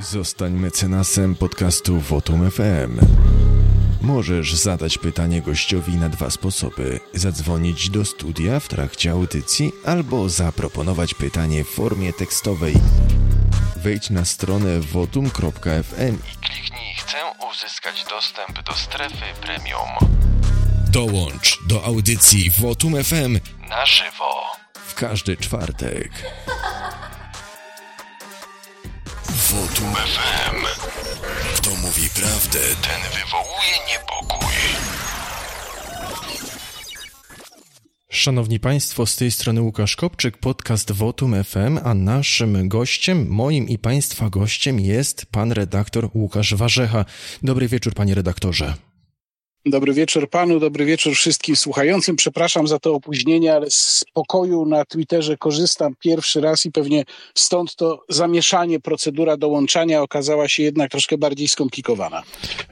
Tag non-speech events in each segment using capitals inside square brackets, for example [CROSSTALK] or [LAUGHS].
Zostań mecenasem podcastu Votum FM. Możesz zadać pytanie gościowi na dwa sposoby: zadzwonić do studia w trakcie audycji albo zaproponować pytanie w formie tekstowej. Wejdź na stronę votum.fm i kliknij Chcę uzyskać dostęp do strefy premium. Dołącz do audycji Votum FM na żywo w każdy czwartek. Votum FM. Kto mówi prawdę, ten wywołuje niepokój. Szanowni Państwo, z tej strony Łukasz Kopczyk, podcast Votum FM, a naszym gościem, moim i Państwa gościem jest pan redaktor Łukasz Warzecha. Dobry wieczór, panie redaktorze. Dobry wieczór panu, dobry wieczór wszystkim słuchającym. Przepraszam za to opóźnienie, ale z pokoju na Twitterze korzystam pierwszy raz i pewnie stąd to zamieszanie, procedura dołączania okazała się jednak troszkę bardziej skomplikowana.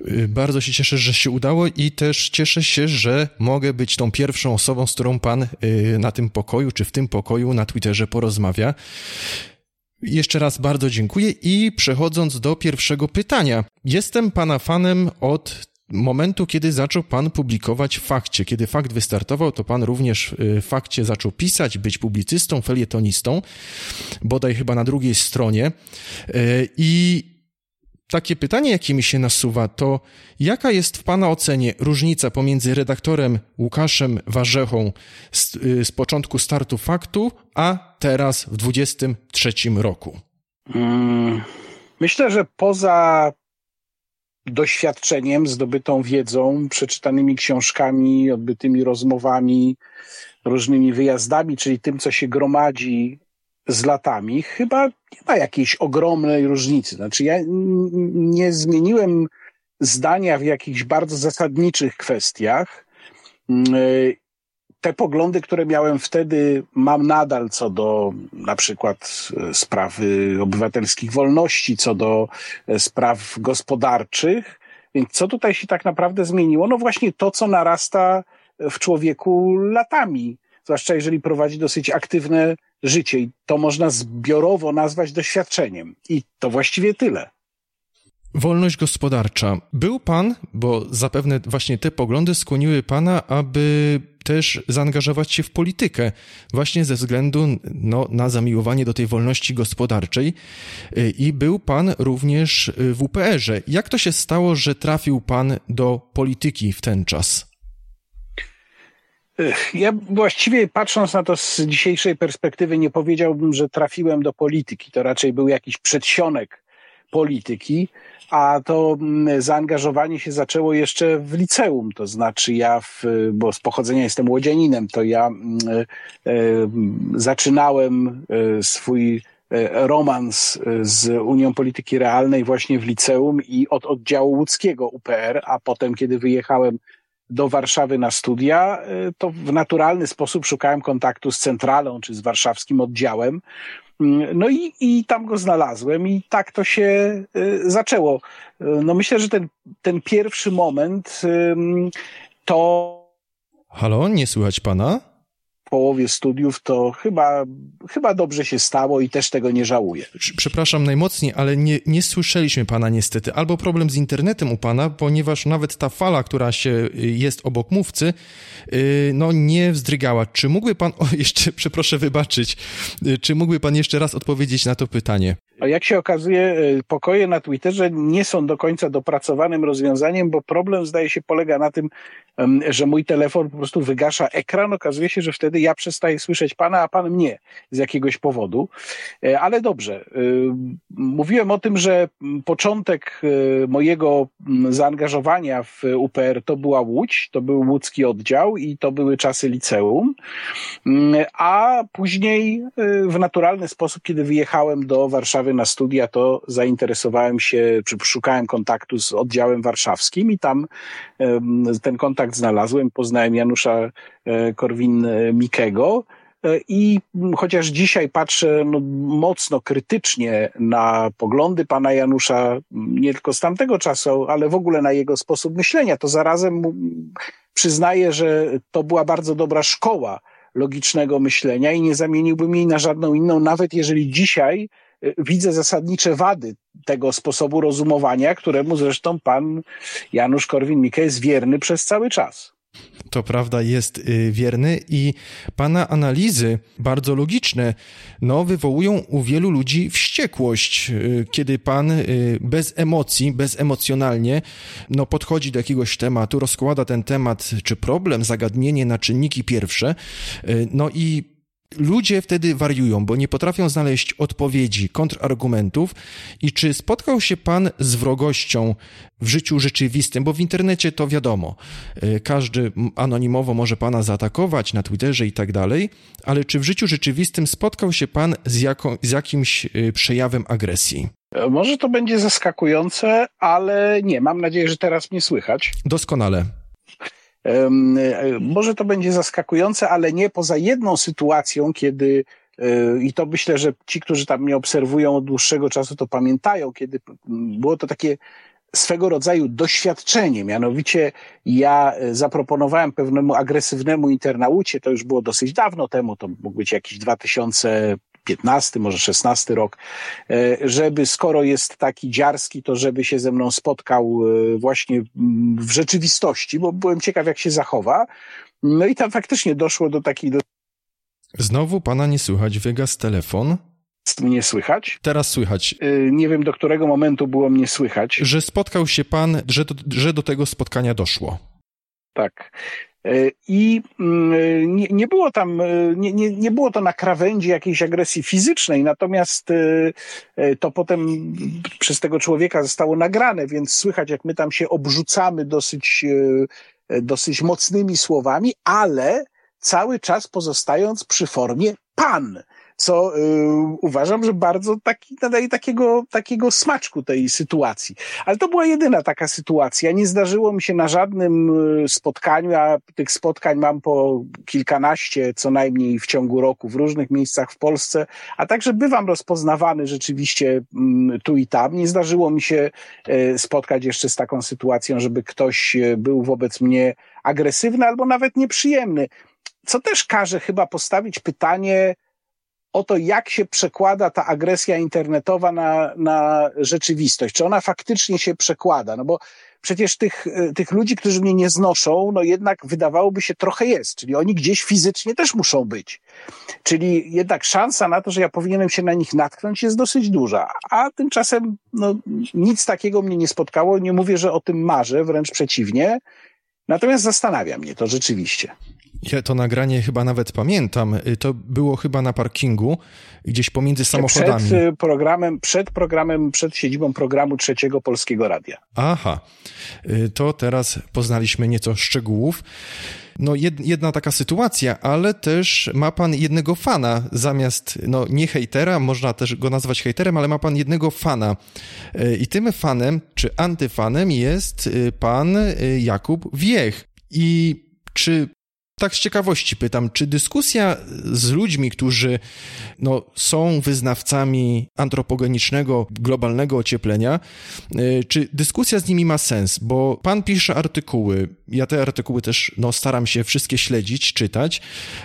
Y, bardzo się cieszę, że się udało i też cieszę się, że mogę być tą pierwszą osobą, z którą pan y, na tym pokoju, czy w tym pokoju na Twitterze porozmawia. Jeszcze raz bardzo dziękuję i przechodząc do pierwszego pytania. Jestem pana fanem od momentu, kiedy zaczął pan publikować fakcie. Kiedy fakt wystartował, to pan również y, w fakcie zaczął pisać, być publicystą, felietonistą, bodaj chyba na drugiej stronie. Y, I takie pytanie, jakie mi się nasuwa, to jaka jest w Pana ocenie różnica pomiędzy redaktorem Łukaszem Warzechą z, y, z początku startu faktu, a teraz w 23 roku? Hmm, myślę, że poza doświadczeniem, zdobytą wiedzą, przeczytanymi książkami, odbytymi rozmowami, różnymi wyjazdami, czyli tym, co się gromadzi z latami, chyba nie ma jakiejś ogromnej różnicy. Znaczy, ja nie zmieniłem zdania w jakichś bardzo zasadniczych kwestiach te poglądy, które miałem wtedy, mam nadal co do na przykład e, sprawy obywatelskich wolności, co do e, spraw gospodarczych. Więc co tutaj się tak naprawdę zmieniło? No właśnie to, co narasta w człowieku latami, zwłaszcza jeżeli prowadzi dosyć aktywne życie i to można zbiorowo nazwać doświadczeniem. I to właściwie tyle. Wolność gospodarcza. Był pan, bo zapewne właśnie te poglądy skłoniły pana, aby też zaangażować się w politykę, właśnie ze względu no, na zamiłowanie do tej wolności gospodarczej. I był pan również w UPR-ze. Jak to się stało, że trafił pan do polityki w ten czas? Ja właściwie patrząc na to z dzisiejszej perspektywy, nie powiedziałbym, że trafiłem do polityki. To raczej był jakiś przedsionek polityki a to mm, zaangażowanie się zaczęło jeszcze w liceum, to znaczy ja, w, bo z pochodzenia jestem łodzianinem, to ja mm, e, e, zaczynałem e, swój romans z Unią Polityki Realnej właśnie w liceum i od oddziału łódzkiego UPR, a potem kiedy wyjechałem do Warszawy na studia, to w naturalny sposób szukałem kontaktu z centralą czy z warszawskim oddziałem. Mm, no i, i tam go znalazłem i tak to się y, zaczęło. Y, no myślę, że ten, ten pierwszy moment to. Halo, nie słychać pana? Połowie studiów, to chyba, chyba dobrze się stało i też tego nie żałuję. Przepraszam najmocniej, ale nie, nie słyszeliśmy pana niestety. Albo problem z internetem u pana, ponieważ nawet ta fala, która się y, jest obok mówcy, y, no nie wzdrygała. Czy mógłby pan, [LAUGHS] o jeszcze, przeproszę wybaczyć, y, czy mógłby pan jeszcze raz odpowiedzieć na to pytanie? A jak się okazuje, pokoje na Twitterze nie są do końca dopracowanym rozwiązaniem, bo problem zdaje się polega na tym, że mój telefon po prostu wygasza ekran. Okazuje się, że wtedy ja przestaję słyszeć pana, a pan mnie z jakiegoś powodu. E, ale dobrze. E, mówiłem o tym, że początek e, mojego zaangażowania w UPR to była Łódź, to był łódzki oddział i to były czasy liceum. A później w naturalny sposób, kiedy wyjechałem do Warszawy na studia, to zainteresowałem się, czy szukałem kontaktu z oddziałem warszawskim i tam ten kontakt znalazłem. Poznałem Janusza Korwin-Mikkego. E, I chociaż dzisiaj patrzę no, mocno krytycznie na poglądy pana Janusza, nie tylko z tamtego czasu, ale w ogóle na jego sposób myślenia, to zarazem przyznaję, że to była bardzo dobra szkoła logicznego myślenia i nie zamieniłbym jej na żadną inną, nawet jeżeli dzisiaj widzę zasadnicze wady tego sposobu rozumowania, któremu zresztą pan Janusz Korwin-Mikke jest wierny przez cały czas. To prawda jest y, wierny i pana analizy bardzo logiczne no, wywołują u wielu ludzi wściekłość, y, kiedy pan y, bez emocji, bezemocjonalnie no, podchodzi do jakiegoś tematu, rozkłada ten temat czy problem, zagadnienie na czynniki pierwsze, no i ludzie wtedy wariują, bo nie potrafią znaleźć odpowiedzi, kontrargumentów. I czy spotkał się pan z wrogością w życiu rzeczywistym? Bo w internecie to wiadomo, y, każdy anonimowo może pana zaatakować na Twitterze i tak dalej, ale czy w życiu rzeczywistym spotkał się pan z, jako, z jakimś y, przejawem agresji? Może to będzie zaskakujące, ale nie. Mam nadzieję, że teraz mnie słychać. Doskonale. [LAUGHS] E, może to będzie zaskakujące, ale nie poza jedną sytuacją, kiedy e, i to myślę, że ci, którzy tam mnie obserwują od dłuższego czasu, to pamiętają, kiedy było to takie swego rodzaju doświadczenie. Mianowicie ja e, zaproponowałem pewnemu agresywnemu internaucie, to już było dosyć dawno temu, to mógł być jakiś 2000 15, może 16 rok, e, żeby skoro jest taki dziarski, to żeby się ze mną spotkał e, właśnie w rzeczywistości, bo byłem ciekaw, jak się zachowa. No i tam faktycznie doszło do takiej. Do... Znowu pana nie słychać, wygasł telefon. Mnie słychać? Teraz słychać. E, nie wiem, do którego momentu było mnie słychać. Że spotkał się pan, że do, że do tego spotkania doszło. Tak. E, I mm, nie, nie, było tam, e, nie, nie, nie było to na krawędzi jakiejś agresji fizycznej, natomiast e, to potem przez tego człowieka zostało nagrane, więc słychać, jak my tam się obrzucamy dosyć, dosyć mocnymi słowami, ale cały czas pozostając przy formie pan co y, uważam, że bardzo taki, nadaje takiego, takiego smaczku tej sytuacji. Ale to była jedyna taka sytuacja. Nie zdarzyło mi się na żadnym y, spotkaniu, a tych spotkań mam po kilkanaście co najmniej w ciągu roku w różnych miejscach w Polsce, a także bywam rozpoznawany rzeczywiście y, tu i tam. Nie zdarzyło mi się y, spotkać jeszcze z taką sytuacją, żeby ktoś był wobec mnie agresywny albo nawet nieprzyjemny. Co też każe chyba postawić pytanie, o to, jak się przekłada ta agresja internetowa na, na rzeczywistość. Czy ona faktycznie się przekłada? No bo przecież tych, tych ludzi, którzy mnie nie znoszą, no jednak wydawałoby się trochę jest, czyli oni gdzieś fizycznie też muszą być. Czyli jednak szansa na to, że ja powinienem się na nich natknąć jest dosyć duża. A tymczasem no, nic takiego mnie nie spotkało. Nie mówię, że o tym marzę, wręcz przeciwnie. Natomiast zastanawia mnie to rzeczywiście. Ja to nagranie chyba nawet pamiętam. Y, to było chyba na parkingu, gdzieś pomiędzy samochodami. Przed y, programem, przed programem, przed siedzibą programu Trzeciego Polskiego Radia. Aha, y, to teraz poznaliśmy nieco szczegółów. No jedna taka sytuacja, ale też ma pan jednego fana, zamiast, no nie hejtera, można też go nazwać hejterem, ale ma pan jednego fana. I tym fanem, czy antyfanem jest pan Jakub Wiech. I czy tak z ciekawości pytam, czy dyskusja z ludźmi, którzy no, są wyznawcami antropogenicznego, globalnego ocieplenia, y, czy dyskusja z nimi ma sens? Bo pan pisze artykuły, ja te artykuły też no, staram się wszystkie śledzić, czytać.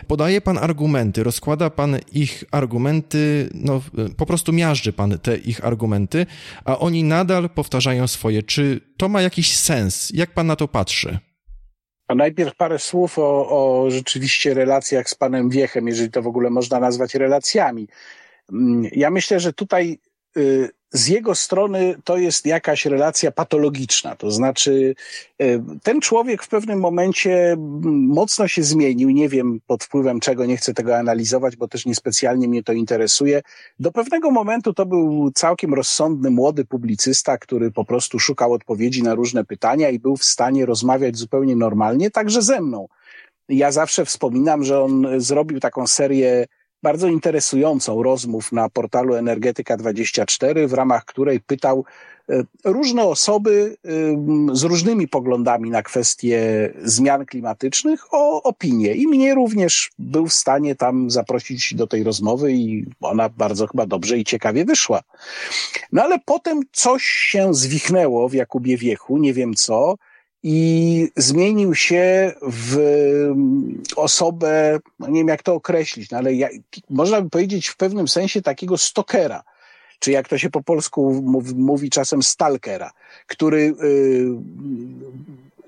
Podaje pan argumenty, rozkłada pan ich argumenty, no, po prostu miażdży pan te ich argumenty, a oni nadal powtarzają swoje. Czy to ma jakiś sens? Jak pan na to patrzy? A najpierw parę słów o, o rzeczywiście relacjach z panem Wiechem, jeżeli to w ogóle można nazwać relacjami. Mm, ja myślę, że tutaj y, z jego strony to jest jakaś relacja patologiczna. To znaczy, e, ten człowiek w pewnym momencie mocno się zmienił. Nie wiem pod wpływem czego, nie chcę tego analizować, bo też niespecjalnie mnie to interesuje. Do pewnego momentu to był całkiem rozsądny, młody publicysta, który po prostu szukał odpowiedzi na różne pytania i był w stanie rozmawiać zupełnie normalnie, także ze mną. Ja zawsze wspominam, że on zrobił taką serię bardzo interesującą rozmów na portalu Energetyka24, w ramach której pytał e, różne osoby e, z różnymi poglądami na kwestie zmian klimatycznych o opinię. I mnie również był w stanie tam zaprosić do tej rozmowy i ona bardzo chyba dobrze i ciekawie wyszła. No ale potem coś się zwichnęło w Jakubie Wiechu, nie wiem co, i zmienił się w mm, osobę, no nie wiem jak to określić, no ale ja, można by powiedzieć w pewnym sensie takiego stokera. czy jak to się po polsku mówi, mówi czasem stalkera, który yy,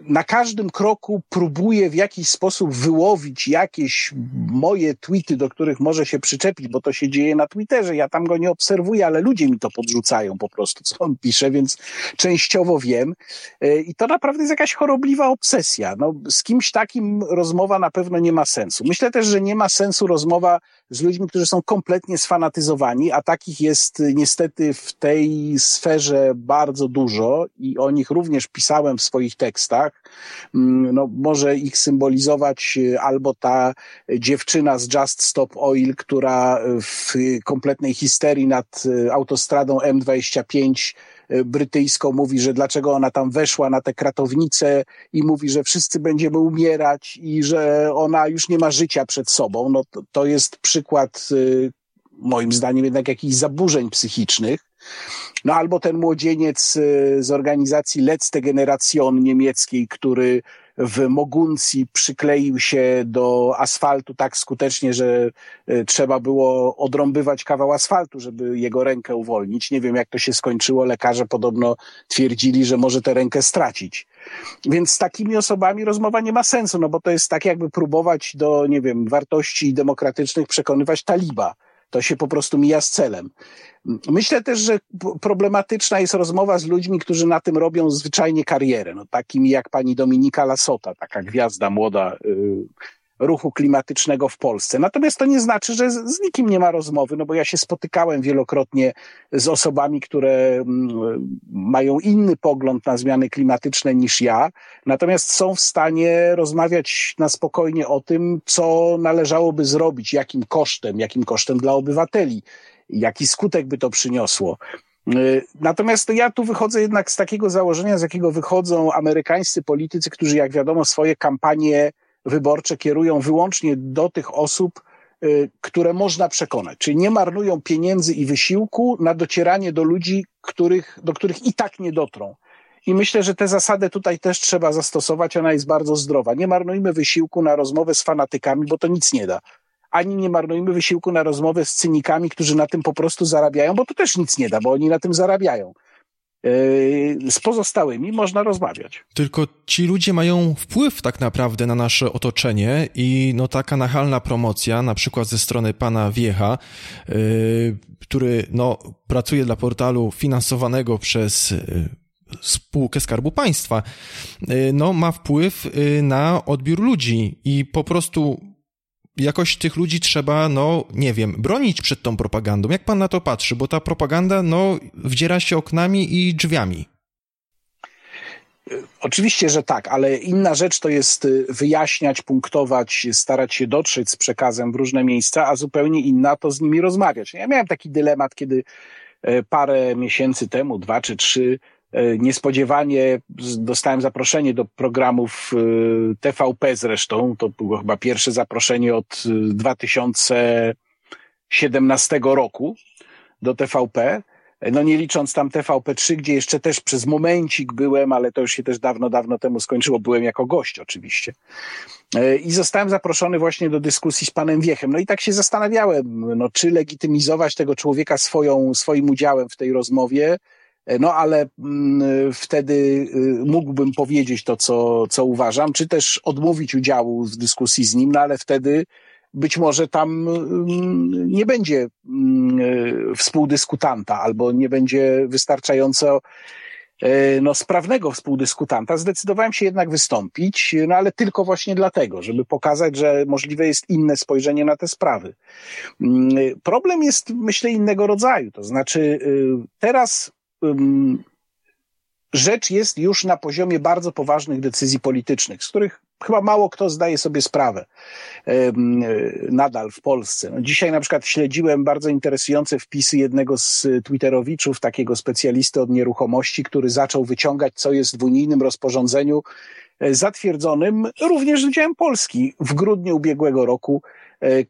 na każdym kroku próbuje w jakiś sposób wyłowić jakieś moje tweety, do których może się przyczepić, bo to się dzieje na Twitterze. Ja tam go nie obserwuję, ale ludzie mi to podrzucają po prostu, co on pisze, więc częściowo wiem. E, I to naprawdę jest jakaś chorobliwa obsesja. No, z kimś takim rozmowa na pewno nie ma sensu. Myślę też, że nie ma sensu rozmowa z ludźmi, którzy są kompletnie sfanatyzowani, a takich jest niestety w tej sferze bardzo dużo i o nich również pisałem w swoich tekstach. Mm, no, może ich symbolizować e, albo ta dziewczyna z Just Stop Oil, która w kompletnej histerii nad e, autostradą M25 e, brytyjską mówi, że dlaczego ona tam weszła na tę kratownicę i mówi, że wszyscy będziemy umierać i że ona już nie ma życia przed sobą. No to, to jest przykład moim zdaniem jednak jakichś zaburzeń psychicznych. No albo ten młodzieniec y, z organizacji Letzte Generation niemieckiej, który w Moguncji przykleił się do asfaltu tak skutecznie, że y, trzeba było odrąbywać kawał asfaltu, żeby jego rękę uwolnić. Nie wiem, jak to się skończyło. Lekarze podobno twierdzili, że może tę rękę stracić. Więc z takimi osobami rozmowa nie ma sensu, no bo to jest tak, jakby próbować do, nie wiem, wartości demokratycznych przekonywać taliba to się po prostu mija z celem. Myślę też, że problematyczna jest rozmowa z ludźmi, którzy na tym robią zwyczajnie karierę. No, takimi jak pani Dominika Lasota, taka gwiazda młoda, yy, ruchu klimatycznego w Polsce. Natomiast to nie znaczy, że z, nikim nie ma rozmowy, no bo ja się spotykałem wielokrotnie z osobami, które mm, mają inny pogląd na zmiany klimatyczne niż ja, natomiast są w stanie rozmawiać na spokojnie o tym, co należałoby zrobić, jakim kosztem, jakim kosztem dla obywateli, jaki skutek by to przyniosło. Y, natomiast ja tu wychodzę jednak z takiego założenia, z jakiego wychodzą amerykańscy politycy, którzy, jak wiadomo, swoje kampanie wyborcze kierują wyłącznie do tych osób, y, które można przekonać. Czyli nie marnują pieniędzy i wysiłku na docieranie do ludzi, których, do których i tak nie dotrą. I myślę, że tę zasadę tutaj też trzeba zastosować. Ona jest bardzo zdrowa. Nie marnujmy wysiłku na rozmowę z fanatykami, bo to nic nie da. Ani nie marnujmy wysiłku na rozmowę z cynikami, którzy na tym po prostu zarabiają, bo to też nic nie da, bo oni na tym zarabiają. Yy, z pozostałymi można rozmawiać. Tylko ci ludzie mają wpływ tak naprawdę na nasze otoczenie i no taka nachalna promocja, na przykład ze strony pana Wiecha, yy, który no pracuje dla portalu finansowanego przez yy, spółkę Skarbu Państwa, no ma wpływ na odbiór ludzi i po prostu jakoś tych ludzi trzeba, no nie wiem, bronić przed tą propagandą. Jak pan na to patrzy? Bo ta propaganda, no, wdziera się oknami i drzwiami. Oczywiście, że tak, ale inna rzecz to jest y, wyjaśniać, punktować, starać się dotrzeć z przekazem w różne miejsca, a zupełnie inna to z nimi rozmawiać. Ja miałem taki dylemat, kiedy e, parę miesięcy temu, dwa czy trzy, niespodziewanie dostałem zaproszenie do programów e, TVP zresztą. To było chyba pierwsze zaproszenie od 2017 e, roku do TVP. No nie licząc tam TVP3, gdzie jeszcze też przez momencik byłem, ale to już się też dawno, dawno temu skończyło. Byłem jako gość oczywiście. I zostałem zaproszony właśnie do dyskusji z panem Wiechem. No i tak się zastanawiałem, no czy legitymizować tego człowieka swoją, swoim udziałem w tej rozmowie, E, no ale mm, wtedy y, mógłbym powiedzieć to, co, co uważam, czy też odmówić udziału w dyskusji z nim, no ale wtedy być może tam mm, nie będzie mm, y, współdyskutanta albo nie będzie wystarczająco e, no, sprawnego współdyskutanta. Zdecydowałem się jednak wystąpić, no ale tylko właśnie dlatego, żeby pokazać, że możliwe jest inne spojrzenie na te sprawy. Problem jest, myślę, innego rodzaju. To znaczy, y, teraz rzecz jest już na poziomie bardzo poważnych decyzji politycznych, z których chyba mało kto zdaje sobie sprawę nadal w Polsce. No dzisiaj na przykład śledziłem bardzo interesujące wpisy jednego z Twitterowiczów, takiego specjalisty od nieruchomości, który zaczął wyciągać, co jest w unijnym rozporządzeniu e, zatwierdzonym również z udziałem Polski w grudniu ubiegłego roku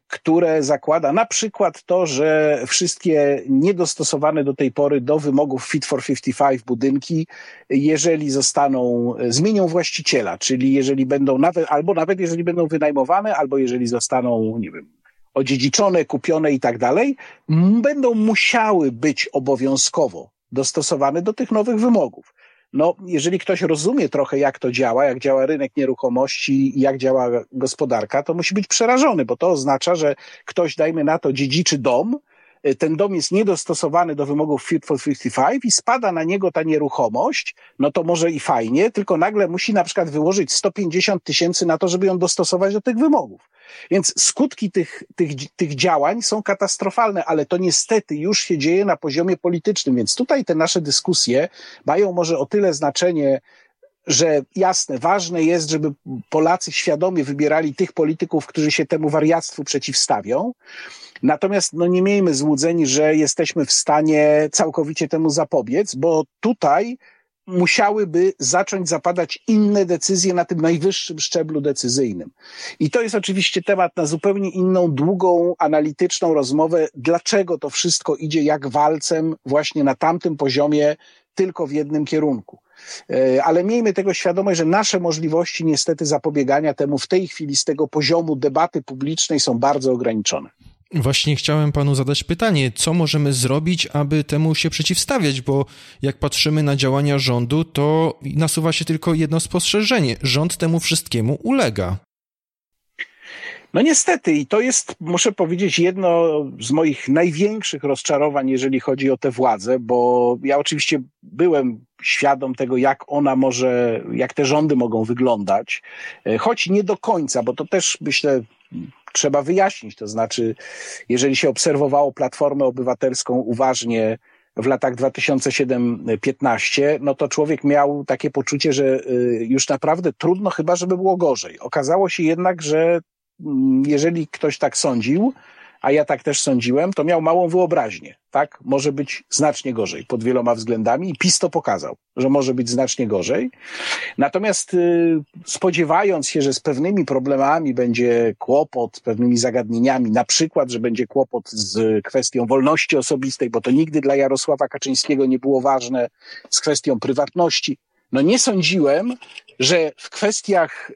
które zakłada na przykład to, że wszystkie niedostosowane do tej pory do wymogów Fit for 55 budynki, jeżeli zostaną, e, zmienią właściciela, czyli jeżeli będą nawet, albo nawet jeżeli będą wynajmowane, albo jeżeli zostaną, nie wiem, odziedziczone, kupione i tak dalej, będą musiały być obowiązkowo dostosowane do tych nowych wymogów. No, jeżeli ktoś rozumie trochę, jak to działa, jak działa rynek nieruchomości, jak działa gospodarka, to musi być przerażony, bo to oznacza, że ktoś, dajmy na to, dziedziczy dom, ten dom jest niedostosowany do wymogów Fit for 55 i spada na niego ta nieruchomość, no to może i fajnie, tylko nagle musi na przykład wyłożyć 150 tysięcy na to, żeby ją dostosować do tych wymogów. Więc skutki tych, tych, tych działań są katastrofalne, ale to niestety już się dzieje na poziomie politycznym, więc tutaj te nasze dyskusje mają może o tyle znaczenie, że jasne, ważne jest, żeby Polacy świadomie wybierali tych polityków, którzy się temu wariactwu przeciwstawią, Natomiast no, nie miejmy złudzeń, że jesteśmy w stanie całkowicie temu zapobiec, bo tutaj musiałyby zacząć zapadać inne decyzje na tym najwyższym szczeblu decyzyjnym. I to jest oczywiście temat na zupełnie inną, długą, analityczną rozmowę, dlaczego to wszystko idzie jak walcem właśnie na tamtym poziomie, tylko w jednym kierunku. E, ale miejmy tego świadomość, że nasze możliwości niestety zapobiegania temu w tej chwili z tego poziomu debaty publicznej są bardzo ograniczone. Właśnie chciałem panu zadać pytanie, co możemy zrobić, aby temu się przeciwstawiać, bo jak patrzymy na działania rządu, to nasuwa się tylko jedno spostrzeżenie. Rząd temu wszystkiemu ulega. No niestety, i to jest, muszę powiedzieć, jedno z moich największych rozczarowań, jeżeli chodzi o tę władzę, bo ja oczywiście byłem świadom tego, jak ona może, jak te rządy mogą wyglądać, choć nie do końca, bo to też myślę, trzeba wyjaśnić. To znaczy, jeżeli się obserwowało Platformę Obywatelską uważnie w latach 2007-15, no to człowiek miał takie poczucie, że y, już naprawdę trudno chyba, żeby było gorzej. Okazało się jednak, że mm, jeżeli ktoś tak sądził, a ja tak też sądziłem, to miał małą wyobraźnię. Tak, może być znacznie gorzej pod wieloma względami i PiS to pokazał, że może być znacznie gorzej. Natomiast y, spodziewając się, że z pewnymi problemami będzie kłopot, pewnymi zagadnieniami, na przykład, że będzie kłopot z kwestią wolności osobistej, bo to nigdy dla Jarosława Kaczyńskiego nie było ważne, z kwestią prywatności, no nie sądziłem, że w kwestiach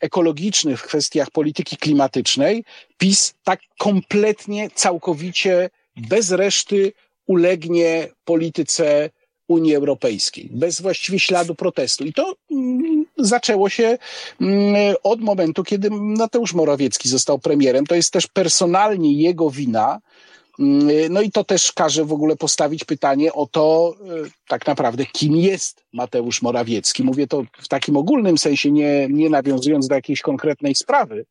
ekologicznych, w kwestiach polityki klimatycznej PiS tak kompletnie, całkowicie, bez reszty ulegnie polityce Unii Europejskiej, bez właściwie śladu protestu. I to mm, zaczęło się mm, od momentu, kiedy Mateusz Morawiecki został premierem. To jest też personalnie jego wina, no i to też każe w ogóle postawić pytanie o to, e, tak naprawdę, kim jest Mateusz Morawiecki. Mówię to w takim ogólnym sensie, nie, nie nawiązując do jakiejś konkretnej sprawy,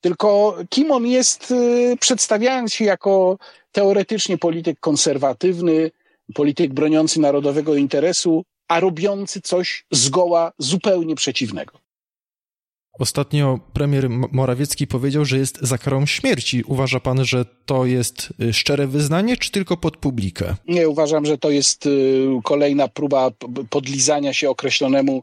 tylko kim on jest, e, przedstawiając się jako teoretycznie polityk konserwatywny, polityk broniący narodowego interesu, a robiący coś zgoła zupełnie przeciwnego. Ostatnio premier Morawiecki powiedział, że jest za karą śmierci. Uważa pan, że to jest y, szczere wyznanie, czy tylko pod publikę? Nie, uważam, że to jest y, kolejna próba podlizania się określonemu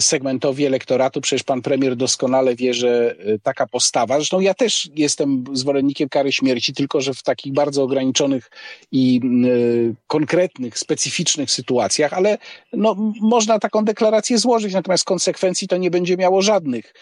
segmentowi elektoratu. Przecież pan premier doskonale wie, że e, taka postawa, zresztą ja też jestem zwolennikiem kary śmierci, tylko że w takich bardzo ograniczonych i y, konkretnych, specyficznych sytuacjach, ale no, można taką deklarację złożyć, natomiast konsekwencji to nie będzie miało żadnych.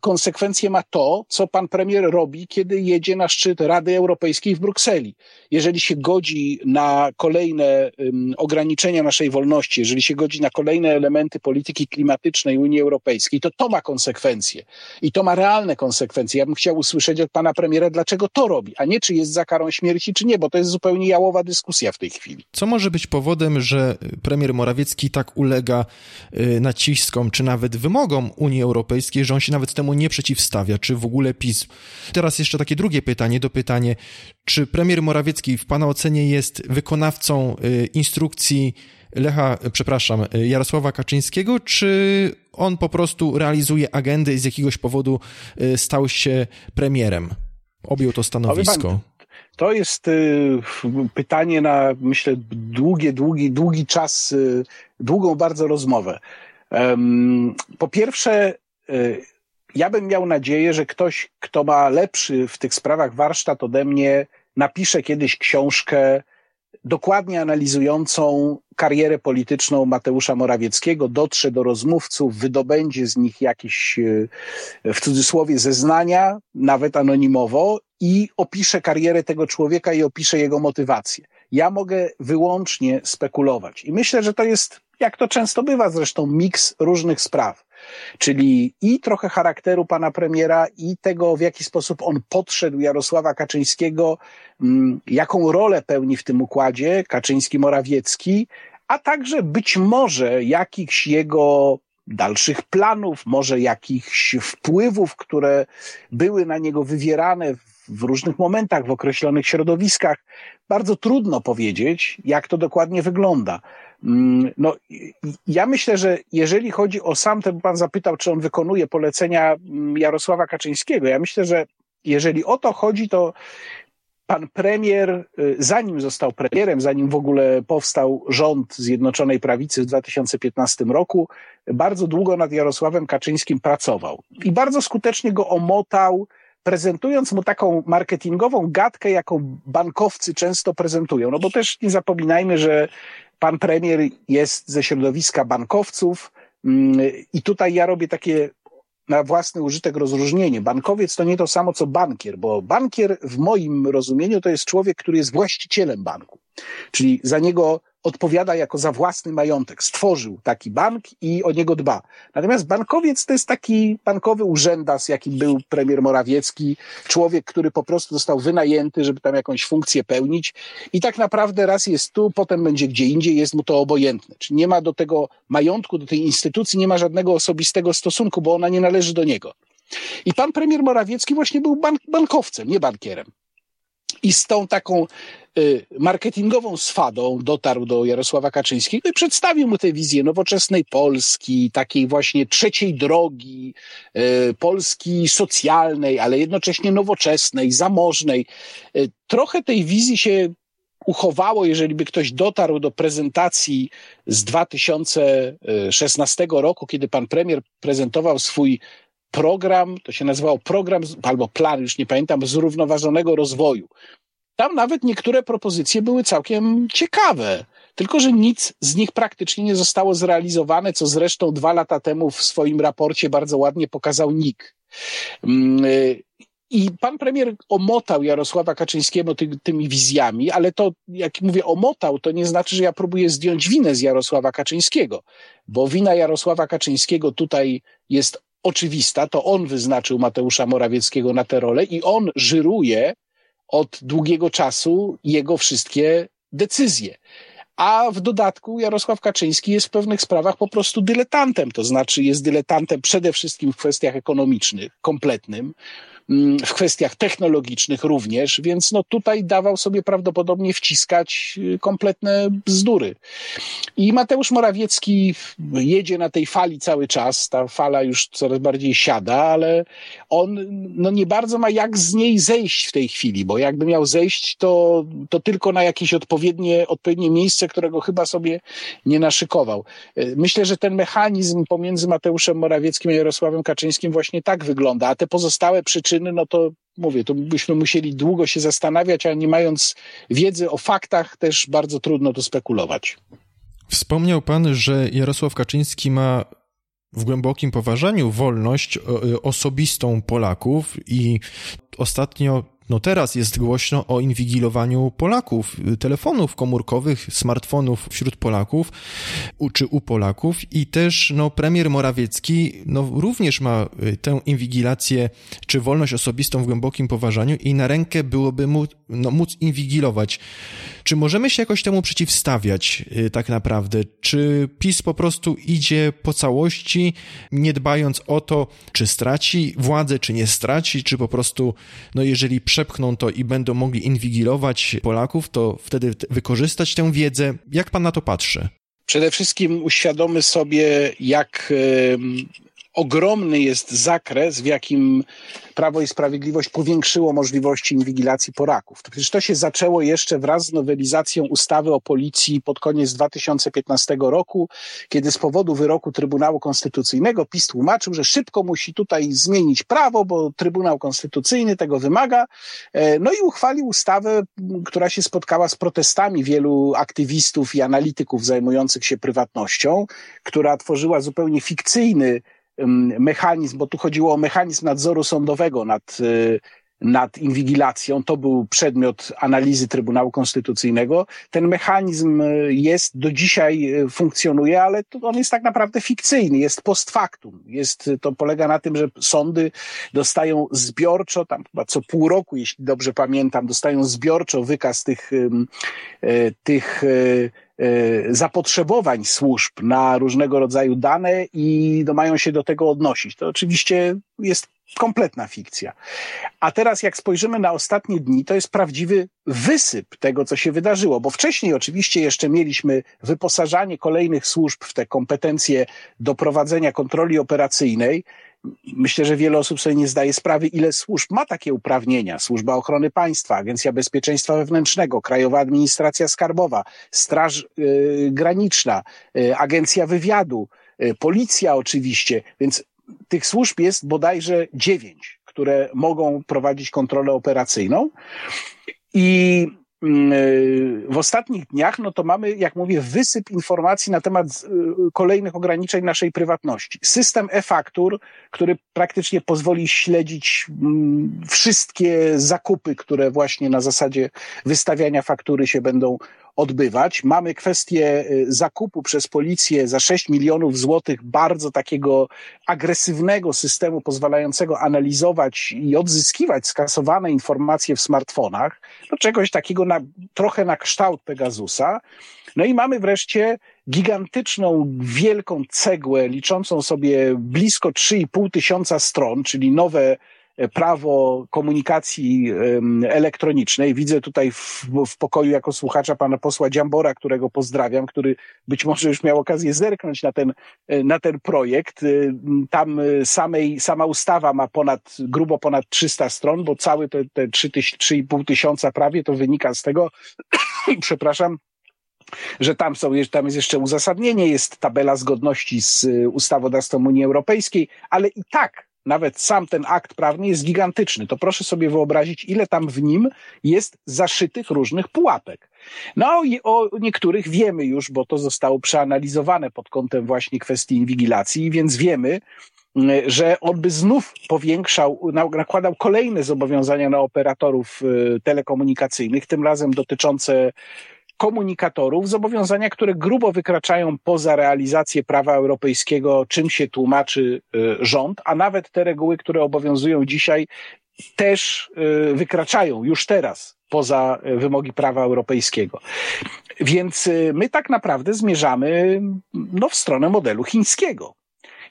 Konsekwencje ma to, co pan premier robi, kiedy jedzie na szczyt Rady Europejskiej w Brukseli. Jeżeli się godzi na kolejne ograniczenia naszej wolności, jeżeli się godzi na kolejne elementy polityki klimatycznej, klimatycznej Unii Europejskiej, to to ma konsekwencje. I to ma realne konsekwencje. Ja bym chciał usłyszeć od pana premiera, dlaczego to robi, a nie czy jest za karą śmierci, czy nie, bo to jest zupełnie jałowa dyskusja w tej chwili. Co może być powodem, że premier Morawiecki tak ulega y, naciskom, czy nawet wymogom Unii Europejskiej, że on się nawet temu nie przeciwstawia, czy w ogóle PiS? Teraz jeszcze takie drugie pytanie, do pytanie, czy premier Morawiecki w pana ocenie jest wykonawcą y, instrukcji Lecha, przepraszam, Jarosława Kaczyńskiego, czy on po prostu realizuje agendę i z jakiegoś powodu y, stał się premierem? Objął to stanowisko. To jest y, pytanie na, myślę, długie, długi, długi czas, y, długą bardzo rozmowę. Po pierwsze, ja bym miał nadzieję, że ktoś, kto ma lepszy w tych sprawach warsztat ode mnie, napisze kiedyś książkę dokładnie analizującą karierę polityczną Mateusza Morawieckiego, dotrze do rozmówców, wydobędzie z nich jakieś, e, w cudzysłowie, zeznania, nawet anonimowo i opiszę karierę tego człowieka i opiszę jego motywację. Ja mogę wyłącznie spekulować. I myślę, że to jest, jak to często bywa zresztą, miks różnych spraw. Czyli i trochę charakteru pana premiera, i tego, w jaki sposób on podszedł Jarosława Kaczyńskiego, mm, jaką rolę pełni w tym układzie Kaczyński-Morawiecki, a także być może jakichś jego dalszych planów, może jakichś wpływów, które były na niego wywierane w różnych momentach, w określonych środowiskach. Bardzo trudno powiedzieć, jak to dokładnie wygląda. Mm, no, ja myślę, że jeżeli chodzi o sam, to pan zapytał, czy on wykonuje polecenia mm, Jarosława Kaczyńskiego. Ja myślę, że jeżeli o to chodzi, to pan premier, y, zanim został premierem, zanim w ogóle powstał rząd Zjednoczonej Prawicy w 2015 roku, bardzo długo nad Jarosławem Kaczyńskim pracował i bardzo skutecznie go omotał, prezentując mu taką marketingową gadkę, jaką bankowcy często prezentują. No bo też nie zapominajmy, że pan premier jest ze środowiska bankowców mm, i tutaj ja robię takie na własny użytek rozróżnienie. Bankowiec to nie to samo co bankier, bo bankier w moim rozumieniu to jest człowiek, który jest właścicielem banku. Czyli za niego odpowiada jako za własny majątek. Stworzył taki bank i o niego dba. Natomiast bankowiec to jest taki bankowy urzędas, jakim był premier Morawiecki, człowiek, który po prostu został wynajęty, żeby tam jakąś funkcję pełnić i tak naprawdę raz jest tu, potem będzie gdzie indziej, jest mu to obojętne. Czyli nie ma do tego majątku, do tej instytucji, nie ma żadnego osobistego stosunku, bo ona nie należy do niego. I pan premier Morawiecki właśnie był bank, bankowcem, nie bankierem. I z tą taką y, marketingową swadą dotarł do Jarosława Kaczyńskiego i przedstawił mu tę wizję nowoczesnej Polski, takiej właśnie trzeciej drogi, y, Polski socjalnej, ale jednocześnie nowoczesnej, zamożnej. Y, trochę tej wizji się uchowało, jeżeli by ktoś dotarł do prezentacji z 2016 roku, kiedy pan premier prezentował swój program, to się nazywało program albo plan, już nie pamiętam, zrównoważonego rozwoju. Tam nawet niektóre propozycje były całkiem ciekawe, tylko że nic z nich praktycznie nie zostało zrealizowane, co zresztą dwa lata temu w swoim raporcie bardzo ładnie pokazał NIK. Mm, y, I pan premier omotał Jarosława Kaczyńskiego ty, tymi wizjami, ale to, jak mówię, omotał, to nie znaczy, że ja próbuję zdjąć winę z Jarosława Kaczyńskiego, bo wina Jarosława Kaczyńskiego tutaj jest oczywista, to on wyznaczył Mateusza Morawieckiego na tę rolę i on żyruje od długiego czasu jego wszystkie decyzje. A w dodatku Jarosław Kaczyński jest w pewnych sprawach po prostu dyletantem, to znaczy jest dyletantem przede wszystkim w kwestiach ekonomicznych, kompletnym, w kwestiach technologicznych również, więc no tutaj dawał sobie prawdopodobnie wciskać y, kompletne bzdury. I Mateusz Morawiecki jedzie na tej fali cały czas, ta fala już coraz bardziej siada, ale on no nie bardzo ma jak z niej zejść w tej chwili, bo jakby miał zejść, to, to tylko na jakieś odpowiednie, odpowiednie miejsce, którego chyba sobie nie naszykował. Y, myślę, że ten mechanizm pomiędzy Mateuszem Morawieckim a Jarosławem Kaczyńskim właśnie tak wygląda, a te pozostałe przyczyny, no to mówię, to byśmy musieli długo się zastanawiać, a nie mając wiedzy o faktach, też bardzo trudno to spekulować. Wspomniał pan, że Jarosław Kaczyński ma w głębokim poważaniu wolność y, osobistą Polaków i ostatnio no teraz jest głośno o inwigilowaniu Polaków, telefonów komórkowych, smartfonów wśród Polaków czy u Polaków i też no, premier Morawiecki no, również ma y, tę inwigilację czy wolność osobistą w głębokim poważaniu i na rękę byłoby mu no, móc inwigilować. Czy możemy się jakoś temu przeciwstawiać y, tak naprawdę? Czy PiS po prostu idzie po całości, nie dbając o to, czy straci władzę, czy nie straci, czy po prostu, no jeżeli przepchną to i będą mogli inwigilować Polaków, to wtedy wykorzystać tę wiedzę? Jak pan na to patrzy? Przede wszystkim uświadomy sobie, jak ogromny jest zakres, w jakim Prawo i Sprawiedliwość powiększyło możliwości inwigilacji Polaków. To przecież to się zaczęło jeszcze wraz z nowelizacją ustawy o policji pod koniec 2015 roku, kiedy z powodu wyroku Trybunału Konstytucyjnego PiS tłumaczył, że szybko musi tutaj zmienić prawo, bo Trybunał Konstytucyjny tego wymaga. E, no i uchwalił ustawę, która się spotkała z protestami wielu aktywistów i analityków zajmujących się prywatnością, która tworzyła zupełnie fikcyjny mechanizm, bo tu chodziło o mechanizm nadzoru sądowego nad y, nad inwigilacją. To był przedmiot analizy Trybunału Konstytucyjnego. Ten mechanizm jest, do dzisiaj funkcjonuje, ale on jest tak naprawdę fikcyjny, jest post factum. Jest, to polega na tym, że sądy dostają zbiorczo, tam chyba co pół roku, jeśli dobrze pamiętam, dostają zbiorczo wykaz tych, tych zapotrzebowań służb na różnego rodzaju dane i no, mają się do tego odnosić. To oczywiście jest kompletna fikcja. A teraz jak spojrzymy na ostatnie dni, to jest prawdziwy wysyp tego, co się wydarzyło, bo wcześniej oczywiście jeszcze mieliśmy wyposażanie kolejnych służb w te kompetencje do prowadzenia kontroli operacyjnej, Myślę, że wiele osób sobie nie zdaje sprawy, ile służb ma takie uprawnienia. Służba Ochrony Państwa, Agencja Bezpieczeństwa Wewnętrznego, Krajowa Administracja Skarbowa, Straż y, Graniczna, y, Agencja Wywiadu, y, Policja oczywiście, więc tych służb jest bodajże dziewięć, które mogą prowadzić kontrolę operacyjną. I w ostatnich dniach, no to mamy, jak mówię, wysyp informacji na temat y, kolejnych ograniczeń naszej prywatności. System e-faktur, który praktycznie pozwoli śledzić mm, wszystkie zakupy, które właśnie na zasadzie wystawiania faktury się będą odbywać. Mamy kwestię y, zakupu przez policję za 6 milionów złotych bardzo takiego agresywnego systemu pozwalającego analizować i odzyskiwać skasowane informacje w smartfonach, no czegoś takiego na, trochę na kształt Pegasusa. No i mamy wreszcie gigantyczną, wielką cegłę liczącą sobie blisko 3,5 tysiąca stron, czyli nowe prawo komunikacji elektronicznej. Widzę tutaj w, w, pokoju jako słuchacza pana posła Dziambora, którego pozdrawiam, który być może już miał okazję zerknąć na ten, na ten projekt. Tam samej, sama ustawa ma ponad, grubo ponad 300 stron, bo całe te, te 3,5 tysiąca prawie to wynika z tego, [COUGHS] przepraszam, że tam są, tam jest jeszcze uzasadnienie, jest tabela zgodności z ustawodawstwem Unii Europejskiej, ale i tak nawet sam ten akt prawny jest gigantyczny. To proszę sobie wyobrazić, ile tam w nim jest zaszytych różnych pułapek. No i o niektórych wiemy już, bo to zostało przeanalizowane pod kątem właśnie kwestii inwigilacji, więc wiemy, mm, że on by znów powiększał, nakładał kolejne zobowiązania na operatorów y, telekomunikacyjnych, tym razem dotyczące komunikatorów, zobowiązania, które grubo wykraczają poza realizację prawa europejskiego, czym się tłumaczy y, rząd, a nawet te reguły, które obowiązują dzisiaj, też y, wykraczają już teraz poza y, wymogi prawa europejskiego. Więc my tak naprawdę zmierzamy no, w stronę modelu chińskiego.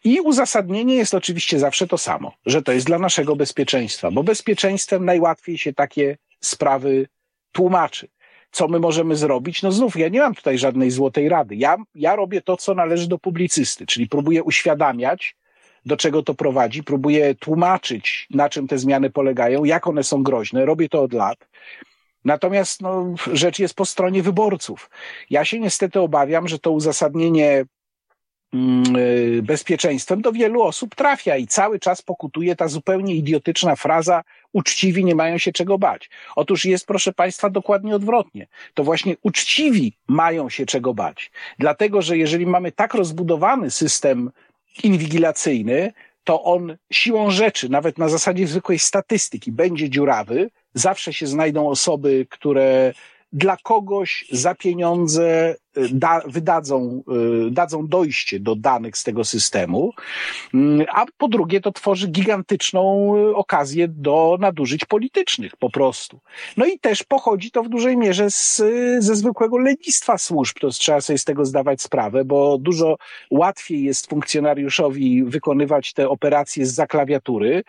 I uzasadnienie jest oczywiście zawsze to samo, że to jest dla naszego bezpieczeństwa, bo bezpieczeństwem najłatwiej się takie sprawy tłumaczy co my możemy zrobić? No znów, ja nie mam tutaj żadnej złotej rady. Ja, ja robię to, co należy do publicysty, czyli próbuję uświadamiać, do czego to prowadzi, próbuję tłumaczyć, na czym te zmiany polegają, jak one są groźne. Robię to od lat. Natomiast no, rzecz jest po stronie wyborców. Ja się niestety obawiam, że to uzasadnienie bezpieczeństwem do wielu osób trafia i cały czas pokutuje ta zupełnie idiotyczna fraza uczciwi nie mają się czego bać. Otóż jest, proszę Państwa, dokładnie odwrotnie. To właśnie uczciwi mają się czego bać. Dlatego, że jeżeli mamy tak rozbudowany system inwigilacyjny, to on siłą rzeczy, nawet na zasadzie zwykłej statystyki, będzie dziurawy. Zawsze się znajdą osoby, które dla kogoś za pieniądze y, da, wydadzą, y, dadzą dojście do danych z tego systemu, mm, a po drugie to tworzy gigantyczną y, okazję do nadużyć politycznych po prostu. No i też pochodzi to w dużej mierze z, ze zwykłego lenistwa służb, to trzeba sobie z tego zdawać sprawę, bo dużo łatwiej jest funkcjonariuszowi wykonywać te operacje z zaklawiatury,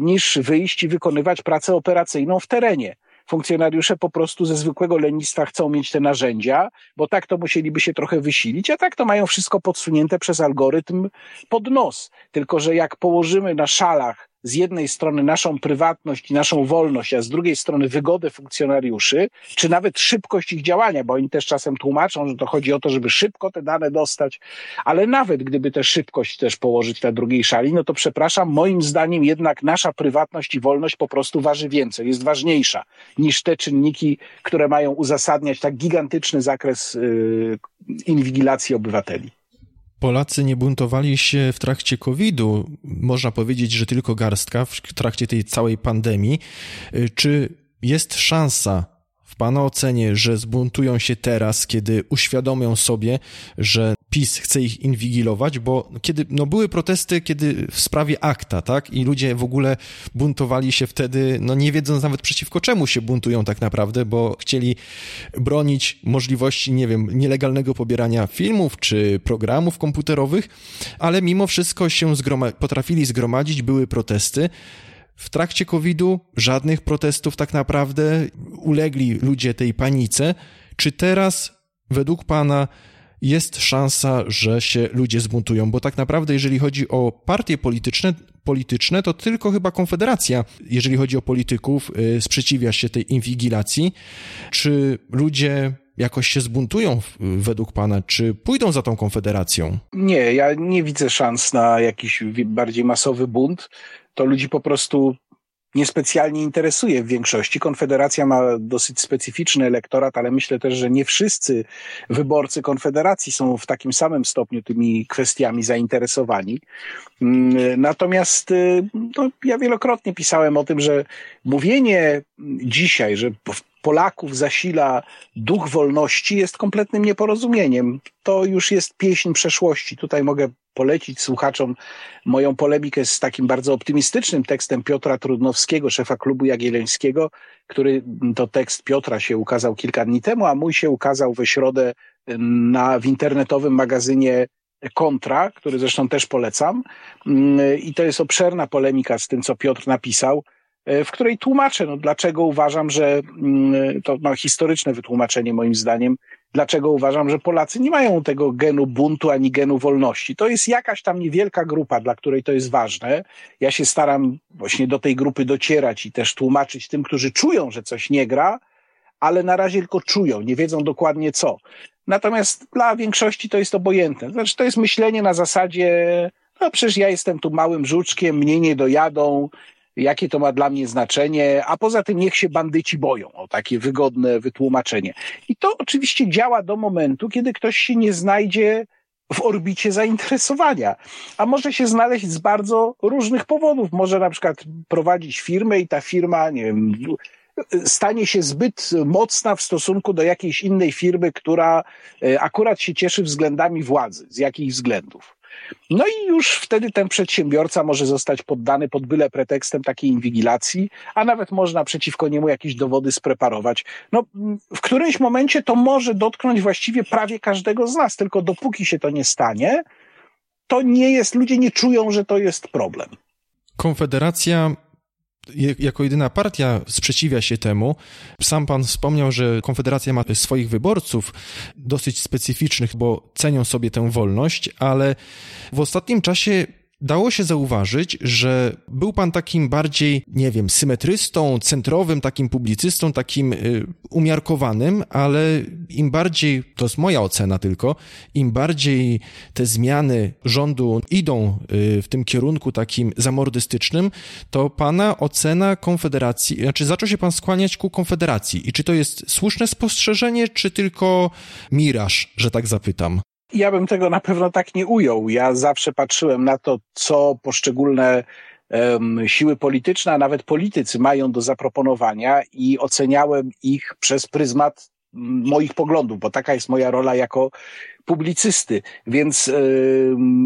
niż wyjść i wykonywać pracę operacyjną w terenie funkcjonariusze po prostu ze zwykłego lenistwa chcą mieć te narzędzia, bo tak to musieliby się trochę wysilić, a tak to mają wszystko podsunięte przez algorytm pod nos. Tylko, że jak położymy na szalach z jednej strony naszą prywatność i naszą wolność, a z drugiej strony wygodę funkcjonariuszy, czy nawet szybkość ich działania, bo oni też czasem tłumaczą, że to chodzi o to, żeby szybko te dane dostać, ale nawet gdyby tę szybkość też położyć na drugiej szali, no to przepraszam, moim zdaniem jednak nasza prywatność i wolność po prostu waży więcej, jest ważniejsza niż te czynniki, które mają uzasadniać tak gigantyczny zakres yy, inwigilacji obywateli. Polacy nie buntowali się w trakcie COVID-u, można powiedzieć, że tylko garstka w trakcie tej całej pandemii. Czy jest szansa w Pana ocenie, że zbuntują się teraz, kiedy uświadomią sobie, że PiS chce ich inwigilować, bo kiedy, no były protesty, kiedy w sprawie akta, tak, i ludzie w ogóle buntowali się wtedy, no nie wiedząc nawet przeciwko czemu się buntują tak naprawdę, bo chcieli bronić możliwości, nie wiem, nielegalnego pobierania filmów czy programów komputerowych, ale mimo wszystko się zgroma potrafili zgromadzić, były protesty. W trakcie COVID-u żadnych protestów tak naprawdę ulegli ludzie tej panice. Czy teraz, według Pana, jest szansa, że się ludzie zbuntują, bo tak naprawdę, jeżeli chodzi o partie polityczne, polityczne, to tylko chyba Konfederacja, jeżeli chodzi o polityków, yy, sprzeciwia się tej inwigilacji. Czy ludzie jakoś się zbuntują według Pana? Czy pójdą za tą Konfederacją? Nie, ja nie widzę szans na jakiś bardziej masowy bunt. To ludzi po prostu niespecjalnie interesuje w większości. Konfederacja ma dosyć specyficzny elektorat, ale myślę też, że nie wszyscy wyborcy Konfederacji są w takim samym stopniu tymi kwestiami zainteresowani. Mm, natomiast y, no, ja wielokrotnie pisałem o tym, że mówienie dzisiaj, że Polaków zasila duch wolności jest kompletnym nieporozumieniem. To już jest pieśń przeszłości. Tutaj mogę polecić słuchaczom moją polemikę z takim bardzo optymistycznym tekstem Piotra Trudnowskiego, szefa klubu jagiellońskiego, który to tekst Piotra się ukazał kilka dni temu, a mój się ukazał we środę na, w internetowym magazynie Kontra, który zresztą też polecam. I to jest obszerna polemika z tym, co Piotr napisał w której tłumaczę, no, dlaczego uważam, że to ma historyczne wytłumaczenie moim zdaniem, dlaczego uważam, że Polacy nie mają tego genu buntu ani genu wolności. To jest jakaś tam niewielka grupa, dla której to jest ważne. Ja się staram właśnie do tej grupy docierać i też tłumaczyć tym, którzy czują, że coś nie gra, ale na razie tylko czują, nie wiedzą dokładnie co. Natomiast dla większości to jest obojętne. Znaczy, to jest myślenie na zasadzie, no przecież ja jestem tu małym żuczkiem, mnie nie dojadą, jakie to ma dla mnie znaczenie, a poza tym niech się bandyci boją, o takie wygodne wytłumaczenie. I to oczywiście działa do momentu, kiedy ktoś się nie znajdzie w orbicie zainteresowania, a może się znaleźć z bardzo różnych powodów. Może na przykład prowadzić firmę i ta firma, nie wiem, stanie się zbyt mocna w stosunku do jakiejś innej firmy, która e, akurat się cieszy względami władzy, z jakich względów. No i już wtedy ten przedsiębiorca może zostać poddany pod byle pretekstem takiej inwigilacji, a nawet można przeciwko niemu jakieś dowody spreparować. No, w którymś momencie to może dotknąć właściwie prawie każdego z nas, tylko dopóki się to nie stanie, to nie jest, ludzie nie czują, że to jest problem. Konfederacja jako jedyna partia sprzeciwia się temu. Sam pan wspomniał, że Konfederacja ma swoich wyborców dosyć specyficznych, bo cenią sobie tę wolność, ale w ostatnim czasie dało się zauważyć, że był pan takim bardziej, nie wiem, symetrystą, centrowym, takim publicystą, takim y, umiarkowanym, ale im bardziej, to jest moja ocena tylko, im bardziej te zmiany rządu idą y, w tym kierunku takim zamordystycznym, to pana ocena Konfederacji, znaczy zaczął się pan skłaniać ku Konfederacji. I czy to jest słuszne spostrzeżenie, czy tylko miraż, że tak zapytam? Ja bym tego na pewno tak nie ujął. Ja zawsze patrzyłem na to, co poszczególne um, siły polityczne, a nawet politycy mają do zaproponowania i oceniałem ich przez pryzmat moich poglądów, bo taka jest moja rola jako publicysty. Więc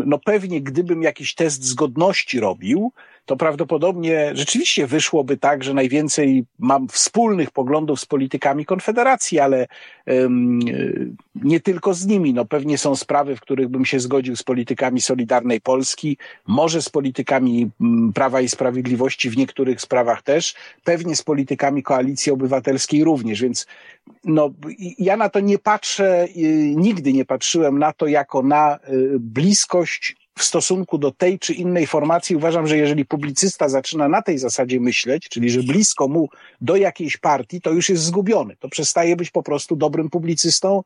no pewnie gdybym jakiś test zgodności robił, to prawdopodobnie rzeczywiście wyszłoby tak, że najwięcej mam wspólnych poglądów z politykami Konfederacji, ale um, nie tylko z nimi. No pewnie są sprawy, w których bym się zgodził z politykami Solidarnej Polski, może z politykami Prawa i Sprawiedliwości w niektórych sprawach też, pewnie z politykami Koalicji Obywatelskiej również, więc no, ja na to nie patrzę, nigdy nie patrzyłem na to jako na y, bliskość w stosunku do tej czy innej formacji uważam, że jeżeli publicysta zaczyna na tej zasadzie myśleć, czyli że blisko mu do jakiejś partii, to już jest zgubiony. To przestaje być po prostu dobrym publicystą,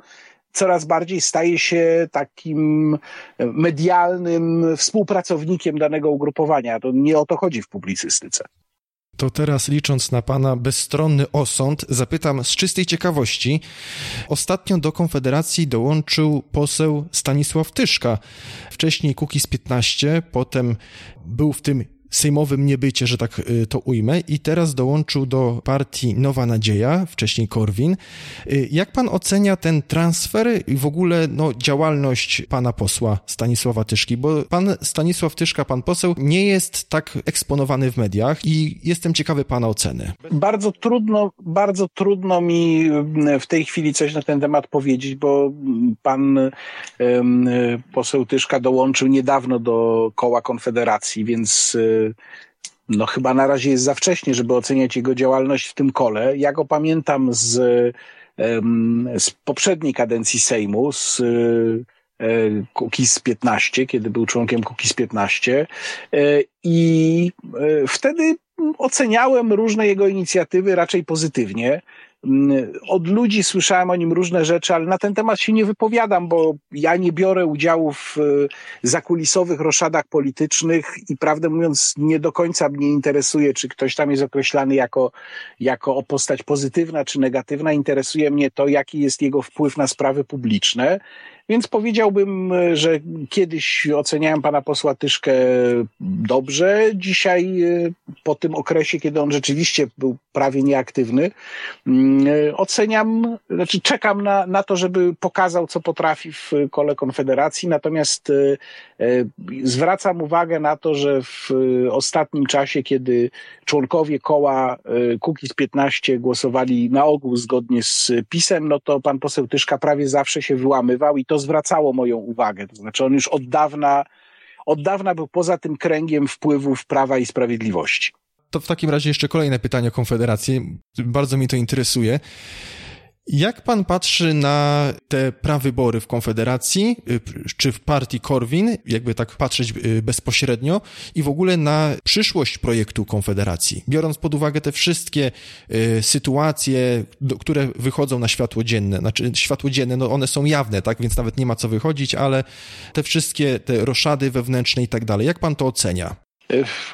coraz bardziej staje się takim medialnym współpracownikiem danego ugrupowania. To nie o to chodzi w publicystyce. To teraz licząc na pana bezstronny osąd, zapytam z czystej ciekawości. Ostatnio do Konfederacji dołączył poseł Stanisław Tyszka. Wcześniej Kukiz 15, potem był w tym sejmowym niebycie, że tak y, to ujmę, i teraz dołączył do partii Nowa Nadzieja, wcześniej Korwin. Y, jak pan ocenia ten transfer i w ogóle no, działalność pana posła Stanisława Tyszki? Bo pan Stanisław Tyszka, pan poseł, nie jest tak eksponowany w mediach i jestem ciekawy pana oceny. Bardzo trudno, bardzo trudno mi w tej chwili coś na ten temat powiedzieć, bo pan poseł Tyszka dołączył niedawno do koła Konfederacji, więc y, no chyba na razie jest za wcześnie, żeby oceniać jego działalność w tym kole. Ja go pamiętam z, z poprzedniej kadencji Sejmu, z e, Kukiz 15, kiedy był członkiem Kukiz 15 e, i e, wtedy oceniałem różne jego inicjatywy raczej pozytywnie. Mm, od ludzi słyszałem o nim różne rzeczy, ale na ten temat się nie wypowiadam, bo ja nie biorę udziału w e, zakulisowych roszadach politycznych i prawdę mówiąc nie do końca mnie interesuje, czy ktoś tam jest określany jako, jako postać pozytywna czy negatywna. Interesuje mnie to, jaki jest jego wpływ na sprawy publiczne. Więc powiedziałbym, że kiedyś oceniałem pana posła Tyszkę dobrze. Dzisiaj, e, po tym okresie, kiedy on rzeczywiście był prawie nieaktywny, mm, oceniam, znaczy czekam na, na to, żeby pokazał, co potrafi w kole Konfederacji. Natomiast e, e, zwracam uwagę na to, że w ostatnim czasie, kiedy członkowie koła Kukiz 15 głosowali na ogół zgodnie z PiSem, no to pan poseł Tyszka prawie zawsze się wyłamywał i to zwracało moją uwagę. To znaczy on już od dawna, od dawna był poza tym kręgiem wpływów Prawa i Sprawiedliwości. To w takim razie jeszcze kolejne pytanie o Konfederację. Bardzo mi to interesuje. Jak pan patrzy na te prawybory w Konfederacji, y, czy w partii Korwin, jakby tak patrzeć y, bezpośrednio, i w ogóle na przyszłość projektu Konfederacji, biorąc pod uwagę te wszystkie y, sytuacje, które wychodzą na światło dzienne, znaczy światło dzienne, no one są jawne, tak, więc nawet nie ma co wychodzić, ale te wszystkie te roszady wewnętrzne i tak dalej, jak pan to ocenia?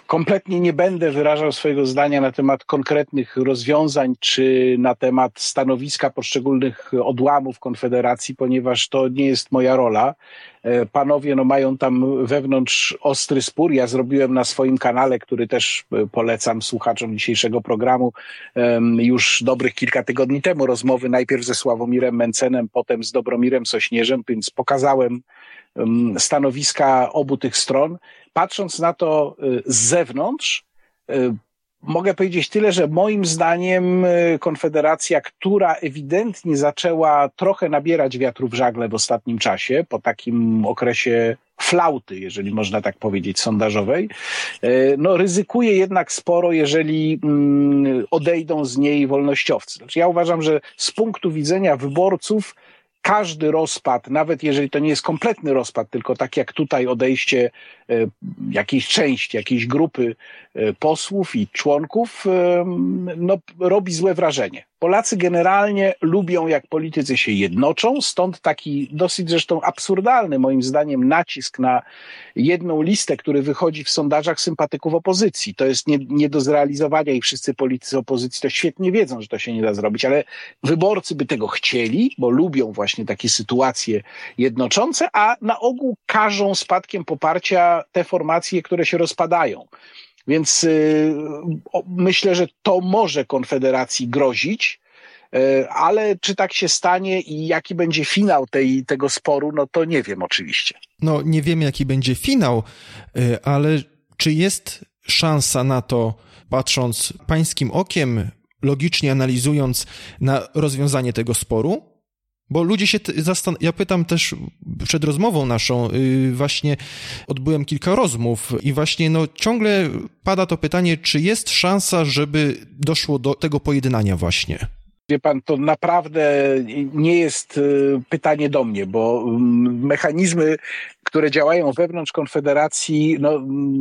Kompletnie nie będę wyrażał swojego zdania na temat konkretnych rozwiązań czy na temat stanowiska poszczególnych odłamów Konfederacji, ponieważ to nie jest moja rola. E, panowie no, mają tam wewnątrz ostry spór. Ja zrobiłem na swoim kanale, który też e, polecam słuchaczom dzisiejszego programu, już dobrych kilka tygodni temu rozmowy najpierw ze Sławomirem Mencenem, potem z Dobromirem Sośnierzem, więc pokazałem stanowiska obu tych stron. Patrząc na to y, z zewnątrz, y, mogę powiedzieć tyle, że moim zdaniem y, Konfederacja, która ewidentnie zaczęła trochę nabierać wiatru w żagle w ostatnim czasie, po takim okresie flauty, jeżeli można tak powiedzieć, sondażowej, no ryzykuje jednak sporo, jeżeli mm, odejdą z niej wolnościowcy. Znaczy ja uważam, że z punktu widzenia wyborców każdy rozpad, nawet jeżeli to nie jest kompletny rozpad, tylko tak jak tutaj odejście e, jakiejś części, jakiejś grupy e, posłów i członków, e, no, robi złe wrażenie. Polacy generalnie lubią, jak politycy się jednoczą, stąd taki dosyć zresztą absurdalny, moim zdaniem, nacisk na jedną listę, który wychodzi w sondażach sympatyków opozycji. To jest nie, nie do zrealizowania i wszyscy politycy opozycji to świetnie wiedzą, że to się nie da zrobić, ale wyborcy by tego chcieli, bo lubią właśnie takie sytuacje jednoczące, a na ogół każą spadkiem poparcia te formacje, które się rozpadają. Więc y, myślę, że to może Konfederacji grozić, y, ale czy tak się stanie i jaki będzie finał tej, tego sporu, no to nie wiem oczywiście. No nie wiemy jaki będzie finał, y, ale czy jest szansa na to, patrząc pańskim okiem, logicznie analizując na rozwiązanie tego sporu? Bo ludzie się zastan... Ja pytam też przed rozmową naszą, yy, właśnie odbyłem kilka rozmów i właśnie no ciągle pada to pytanie, czy jest szansa, żeby doszło do tego pojednania właśnie? Wie pan, to naprawdę nie jest y, pytanie do mnie, bo mm, mechanizmy, które działają wewnątrz Konfederacji, no, mm,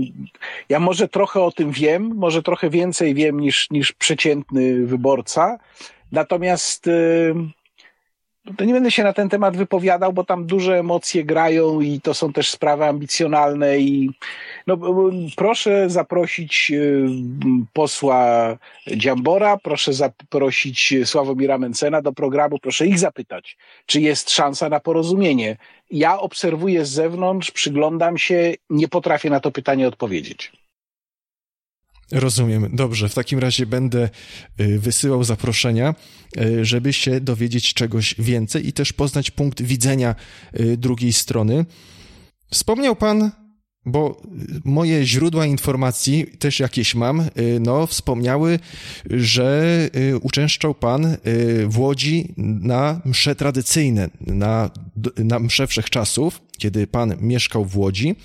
ja może trochę o tym wiem, może trochę więcej wiem niż, niż przeciętny wyborca. Natomiast y, to nie będę się na ten temat wypowiadał, bo tam duże emocje grają i to są też sprawy ambicjonalne i no, proszę zaprosić y, posła Dziambora, proszę zaprosić Sławomira Mencena do programu, proszę ich zapytać, czy jest szansa na porozumienie. Ja obserwuję z zewnątrz, przyglądam się, nie potrafię na to pytanie odpowiedzieć. Rozumiem. Dobrze, w takim razie będę y, wysyłał zaproszenia, y, żeby się dowiedzieć czegoś więcej i też poznać punkt widzenia y, drugiej strony. Wspomniał Pan, bo moje źródła informacji, też jakieś mam, no, wspomniały, że uczęszczał Pan w Łodzi na msze tradycyjne, na, na msze wszechczasów, kiedy Pan mieszkał w Łodzi.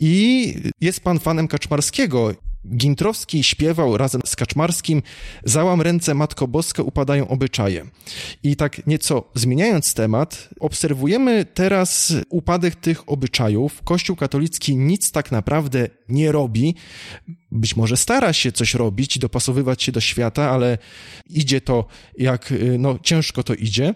I jest Pan fanem Kaczmarskiego Gintrowski śpiewał razem z Kaczmarskim Załam ręce Matko Boska upadają obyczaje. I tak nieco zmieniając temat, obserwujemy teraz upadek tych obyczajów. Kościół katolicki nic tak naprawdę nie robi. Być może stara się coś robić, dopasowywać się do świata, ale idzie to jak, no ciężko to idzie.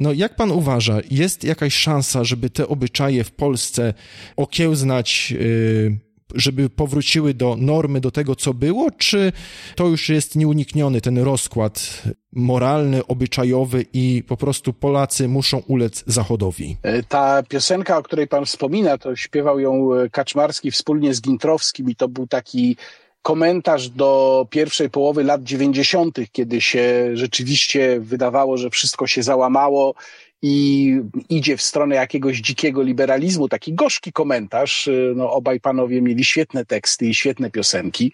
No jak pan uważa, jest jakaś szansa, żeby te obyczaje w Polsce okiełznać, yy, żeby powróciły do normy, do tego, co było, czy to już jest nieunikniony ten rozkład moralny, obyczajowy i po prostu Polacy muszą ulec Zachodowi? E, ta piosenka, o której pan wspomina, to śpiewał ją e, Kaczmarski wspólnie z Gintrowskim i to był taki komentarz do pierwszej połowy lat dziewięćdziesiątych, kiedy się rzeczywiście wydawało, że wszystko się załamało i idzie w stronę jakiegoś dzikiego liberalizmu, taki gorzki komentarz. No, obaj panowie mieli świetne teksty i świetne piosenki.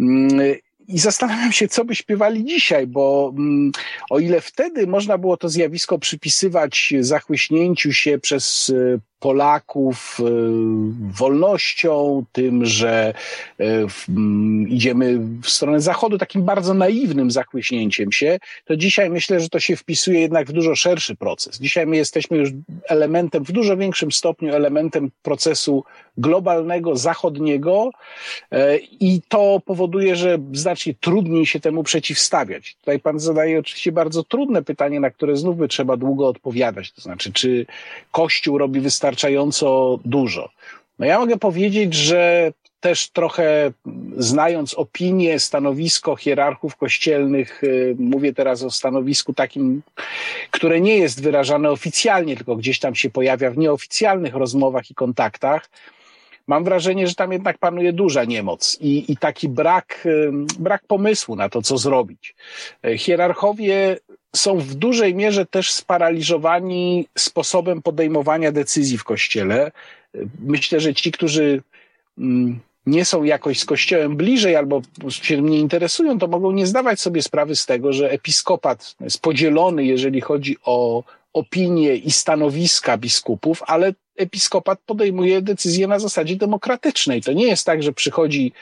Mm, I zastanawiam się, co by śpiewali dzisiaj, bo mm, o ile wtedy można było to zjawisko przypisywać zachłyśnięciu się przez Polaków e, wolnością, tym, że e, idziemy w stronę Zachodu takim bardzo naiwnym zachłyśnięciem się, to dzisiaj myślę, że to się wpisuje jednak w dużo szerszy proces. Dzisiaj my jesteśmy już elementem, w dużo większym stopniu elementem procesu globalnego, zachodniego e, i to powoduje, że znacznie trudniej się temu przeciwstawiać. Tutaj pan zadaje oczywiście bardzo trudne pytanie, na które znów by trzeba długo odpowiadać. To znaczy, czy Kościół robi wystarczająco wystarczająco dużo. No ja mogę powiedzieć, że też trochę znając opinię, stanowisko hierarchów kościelnych, y, mówię teraz o stanowisku takim, które nie jest wyrażane oficjalnie, tylko gdzieś tam się pojawia w nieoficjalnych rozmowach i kontaktach, mam wrażenie, że tam jednak panuje duża niemoc i, i taki brak, y, brak pomysłu na to, co zrobić. Y, hierarchowie są w dużej mierze też sparaliżowani sposobem podejmowania decyzji w kościele. Myślę, że ci, którzy mm, nie są jakoś z kościołem bliżej albo się nie interesują, to mogą nie zdawać sobie sprawy z tego, że episkopat jest podzielony, jeżeli chodzi o opinie i stanowiska biskupów, ale episkopat podejmuje decyzje na zasadzie demokratycznej. To nie jest tak, że przychodzi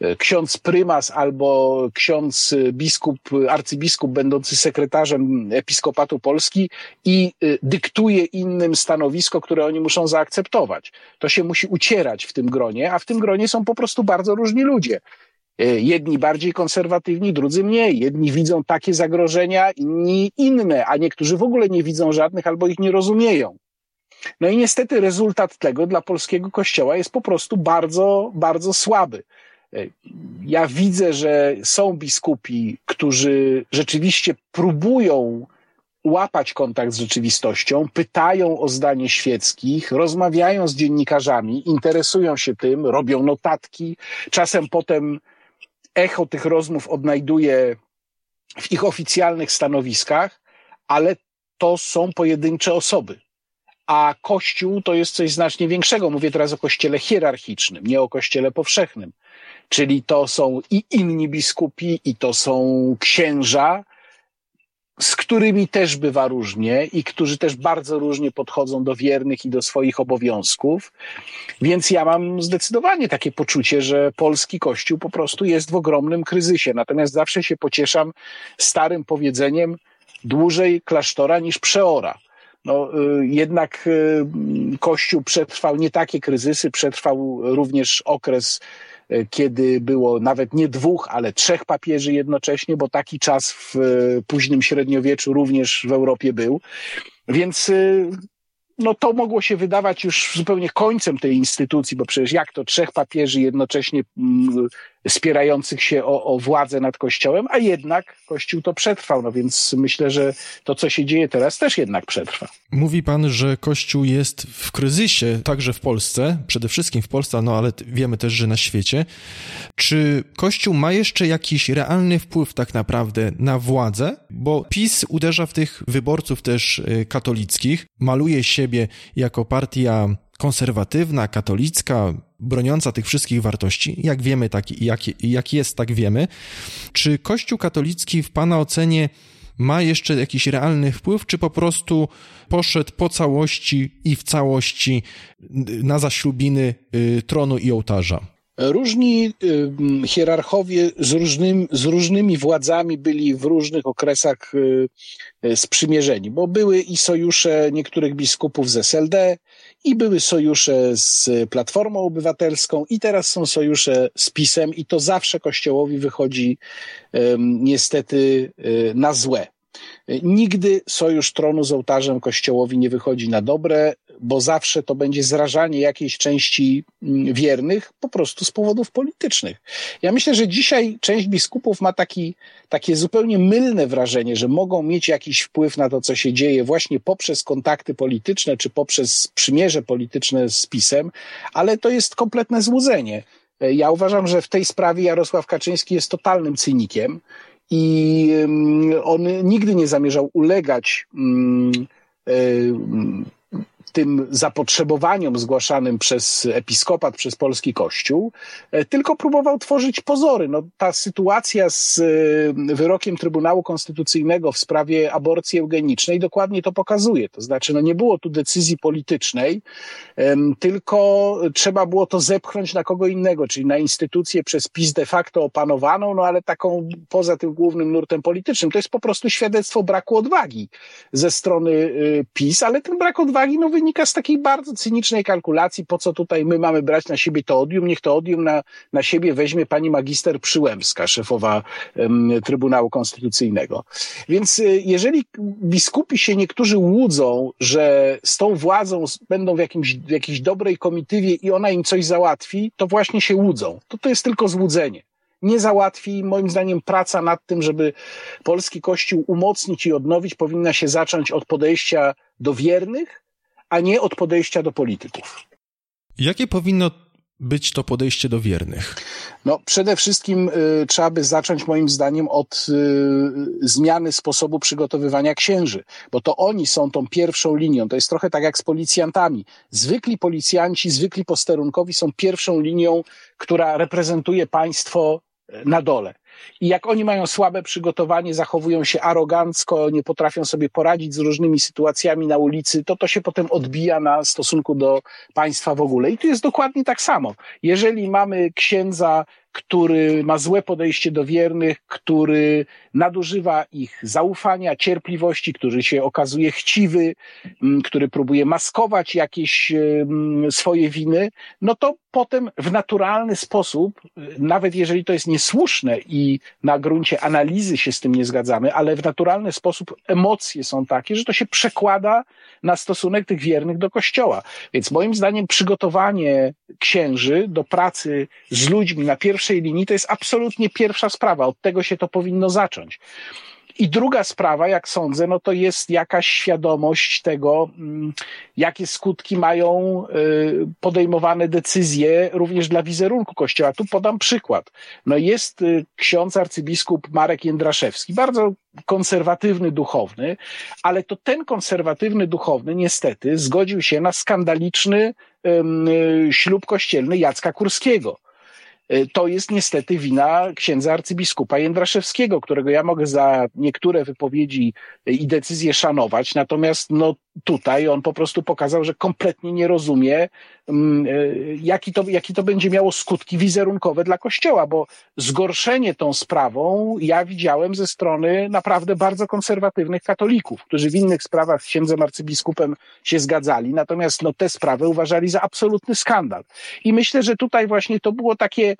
e, ksiądz prymas albo ksiądz e, biskup, arcybiskup będący sekretarzem episkopatu Polski i e, dyktuje innym stanowisko, które oni muszą zaakceptować. To się musi ucierać w tym gronie, a w tym gronie są po prostu bardzo różni ludzie. Jedni bardziej konserwatywni, drudzy mniej. Jedni widzą takie zagrożenia, inni inne, a niektórzy w ogóle nie widzą żadnych albo ich nie rozumieją. No i niestety rezultat tego dla polskiego kościoła jest po prostu bardzo, bardzo słaby. Ja widzę, że są biskupi, którzy rzeczywiście próbują łapać kontakt z rzeczywistością, pytają o zdanie świeckich, rozmawiają z dziennikarzami, interesują się tym, robią notatki. Czasem potem echo tych rozmów odnajduje w ich oficjalnych stanowiskach, ale to są pojedyncze osoby a Kościół to jest coś znacznie większego. Mówię teraz o Kościele hierarchicznym, nie o Kościele powszechnym. Czyli to są i inni biskupi, i to są księża, z którymi też bywa różnie i którzy też bardzo różnie podchodzą do wiernych i do swoich obowiązków. Więc ja mam zdecydowanie takie poczucie, że polski kościół po prostu jest w ogromnym kryzysie. Natomiast zawsze się pocieszam starym powiedzeniem dłużej klasztora niż przeora no, y, jednak y, Kościół przetrwał nie takie kryzysy, przetrwał również okres kiedy było nawet nie dwóch, ale trzech papieży jednocześnie, bo taki czas w późnym średniowieczu również w Europie był. Więc no to mogło się wydawać już zupełnie końcem tej instytucji, bo przecież jak to trzech papieży jednocześnie mm, spierających się o, o władzę nad Kościołem, a jednak Kościół to przetrwał, no więc myślę, że to, co się dzieje teraz, też jednak przetrwa. Mówi pan, że Kościół jest w kryzysie, także w Polsce, przede wszystkim w Polsce, no ale wiemy też, że na świecie. Czy Kościół ma jeszcze jakiś realny wpływ tak naprawdę na władzę? Bo PiS uderza w tych wyborców też y, katolickich, maluje siebie jako partia konserwatywna, katolicka, broniąca tych wszystkich wartości, jak wiemy, tak, jak, jak jest, tak wiemy. Czy Kościół katolicki w Pana ocenie ma jeszcze jakiś realny wpływ, czy po prostu poszedł po całości i w całości na zaślubiny y, tronu i ołtarza? Różni y, hierarchowie z, różnym, z różnymi władzami byli w różnych okresach y, sprzymierzeni, bo były i sojusze niektórych biskupów z SLD, i były sojusze z Platformą Obywatelską, i teraz są sojusze z PiSem, i to zawsze Kościołowi wychodzi um, niestety y, na złe. Nigdy sojusz tronu z ołtarzem Kościołowi nie wychodzi na dobre, bo zawsze to będzie zrażanie jakiejś części mm, wiernych po prostu z powodów politycznych. Ja myślę, że dzisiaj część biskupów ma taki, takie zupełnie mylne wrażenie, że mogą mieć jakiś wpływ na to, co się dzieje właśnie poprzez kontakty polityczne czy poprzez przymierze polityczne z PiSem, ale to jest kompletne złudzenie. Ja uważam, że w tej sprawie Jarosław Kaczyński jest totalnym cynikiem i on nigdy nie zamierzał ulegać mm, e, tym zapotrzebowaniom zgłaszanym przez episkopat, przez polski kościół, e, tylko próbował tworzyć pozory. No, ta sytuacja z e, wyrokiem Trybunału Konstytucyjnego w sprawie aborcji eugenicznej dokładnie to pokazuje. To znaczy, no, nie było tu decyzji politycznej, tylko trzeba było to zepchnąć na kogo innego, czyli na instytucję przez PiS de facto opanowaną, no ale taką poza tym głównym nurtem politycznym. To jest po prostu świadectwo braku odwagi ze strony y, PiS, ale ten brak odwagi no, wynika z takiej bardzo cynicznej kalkulacji, po co tutaj my mamy brać na siebie to odium, niech to odium na, na siebie weźmie pani magister Przyłębska, szefowa um, Trybunału Konstytucyjnego. Więc y, jeżeli biskupi się niektórzy łudzą, że z tą władzą będą w, jakimś, w jakiejś dobrej komitywie i ona im coś załatwi, to właśnie się łudzą. To to jest tylko złudzenie nie załatwi. Moim zdaniem praca nad tym, żeby polski kościół umocnić i odnowić, powinna się zacząć od podejścia do wiernych, a nie od podejścia do polityków. Jakie powinno być to podejście do wiernych? No, przede wszystkim y, trzeba by zacząć moim zdaniem od y, zmiany sposobu przygotowywania księży, bo to oni są tą pierwszą linią. To jest trochę tak jak z policjantami. Zwykli policjanci, zwykli posterunkowi są pierwszą linią, która reprezentuje państwo na dole. I jak oni mają słabe przygotowanie, zachowują się arogancko, nie potrafią sobie poradzić z różnymi sytuacjami na ulicy, to to się potem odbija na stosunku do państwa w ogóle. I tu jest dokładnie tak samo. Jeżeli mamy księdza, który ma złe podejście do wiernych, który nadużywa ich zaufania, cierpliwości, który się okazuje chciwy, mm, który próbuje maskować jakieś swoje winy, no to potem w naturalny sposób, nawet jeżeli to jest niesłuszne i na gruncie analizy się z tym nie zgadzamy, ale w naturalny sposób emocje są takie, że to się przekłada na stosunek tych wiernych do Kościoła. Więc moim zdaniem przygotowanie księży do pracy z ludźmi na pierwszej linii to jest absolutnie pierwsza sprawa. Od tego się to powinno zacząć. I druga sprawa, jak sądzę, no to jest jakaś świadomość tego, mm, jakie skutki mają y, podejmowane decyzje również dla wizerunku Kościoła. Tu podam przykład. No jest y, ksiądz arcybiskup Marek Jędraszewski, bardzo konserwatywny duchowny, ale to ten konserwatywny duchowny niestety zgodził się na skandaliczny y, ślub kościelny Jacka Kurskiego to jest niestety wina księdza arcybiskupa Jędraszewskiego, którego ja mogę za niektóre wypowiedzi i decyzje szanować, natomiast no, tutaj on po prostu pokazał, że kompletnie nie rozumie, e, jaki to, jaki to będzie miało skutki wizerunkowe dla Kościoła, bo zgorszenie tą sprawą ja widziałem ze strony naprawdę bardzo konserwatywnych katolików, którzy w innych sprawach z księdzem arcybiskupem się zgadzali, natomiast no, te sprawy uważali za absolutny skandal. I myślę, że tutaj właśnie to było takie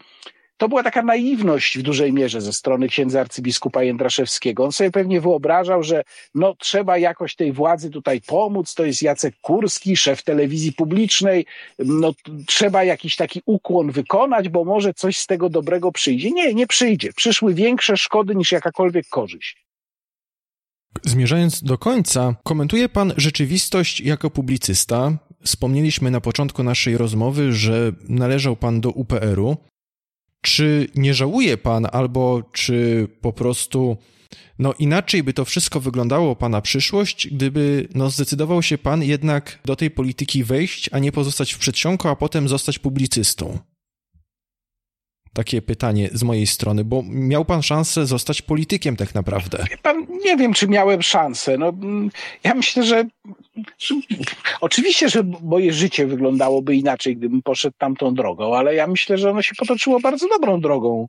to była taka naiwność w dużej mierze ze strony księdza arcybiskupa Jędraszewskiego. On sobie pewnie wyobrażał, że no trzeba jakoś tej władzy tutaj pomóc, to jest Jacek Kurski, szef telewizji publicznej, no trzeba jakiś taki ukłon wykonać, bo może coś z tego dobrego przyjdzie. Nie, nie przyjdzie. Przyszły większe szkody niż jakakolwiek korzyść. Zmierzając do końca, komentuje Pan rzeczywistość jako publicysta. Wspomnieliśmy na początku naszej rozmowy, że należał Pan do UPR-u. Czy nie żałuje Pan, albo czy po prostu no inaczej by to wszystko wyglądało Pana przyszłość, gdyby no zdecydował się Pan jednak do tej polityki wejść, a nie pozostać w przedsionku, a potem zostać publicystą? takie pytanie z mojej strony, bo miał pan szansę zostać politykiem tak naprawdę. Pan, nie wiem, czy miałem szansę. No, mm, ja myślę, że, że oczywiście, że moje życie wyglądałoby inaczej, gdybym poszedł tamtą drogą, ale ja myślę, że ono się potoczyło bardzo dobrą drogą.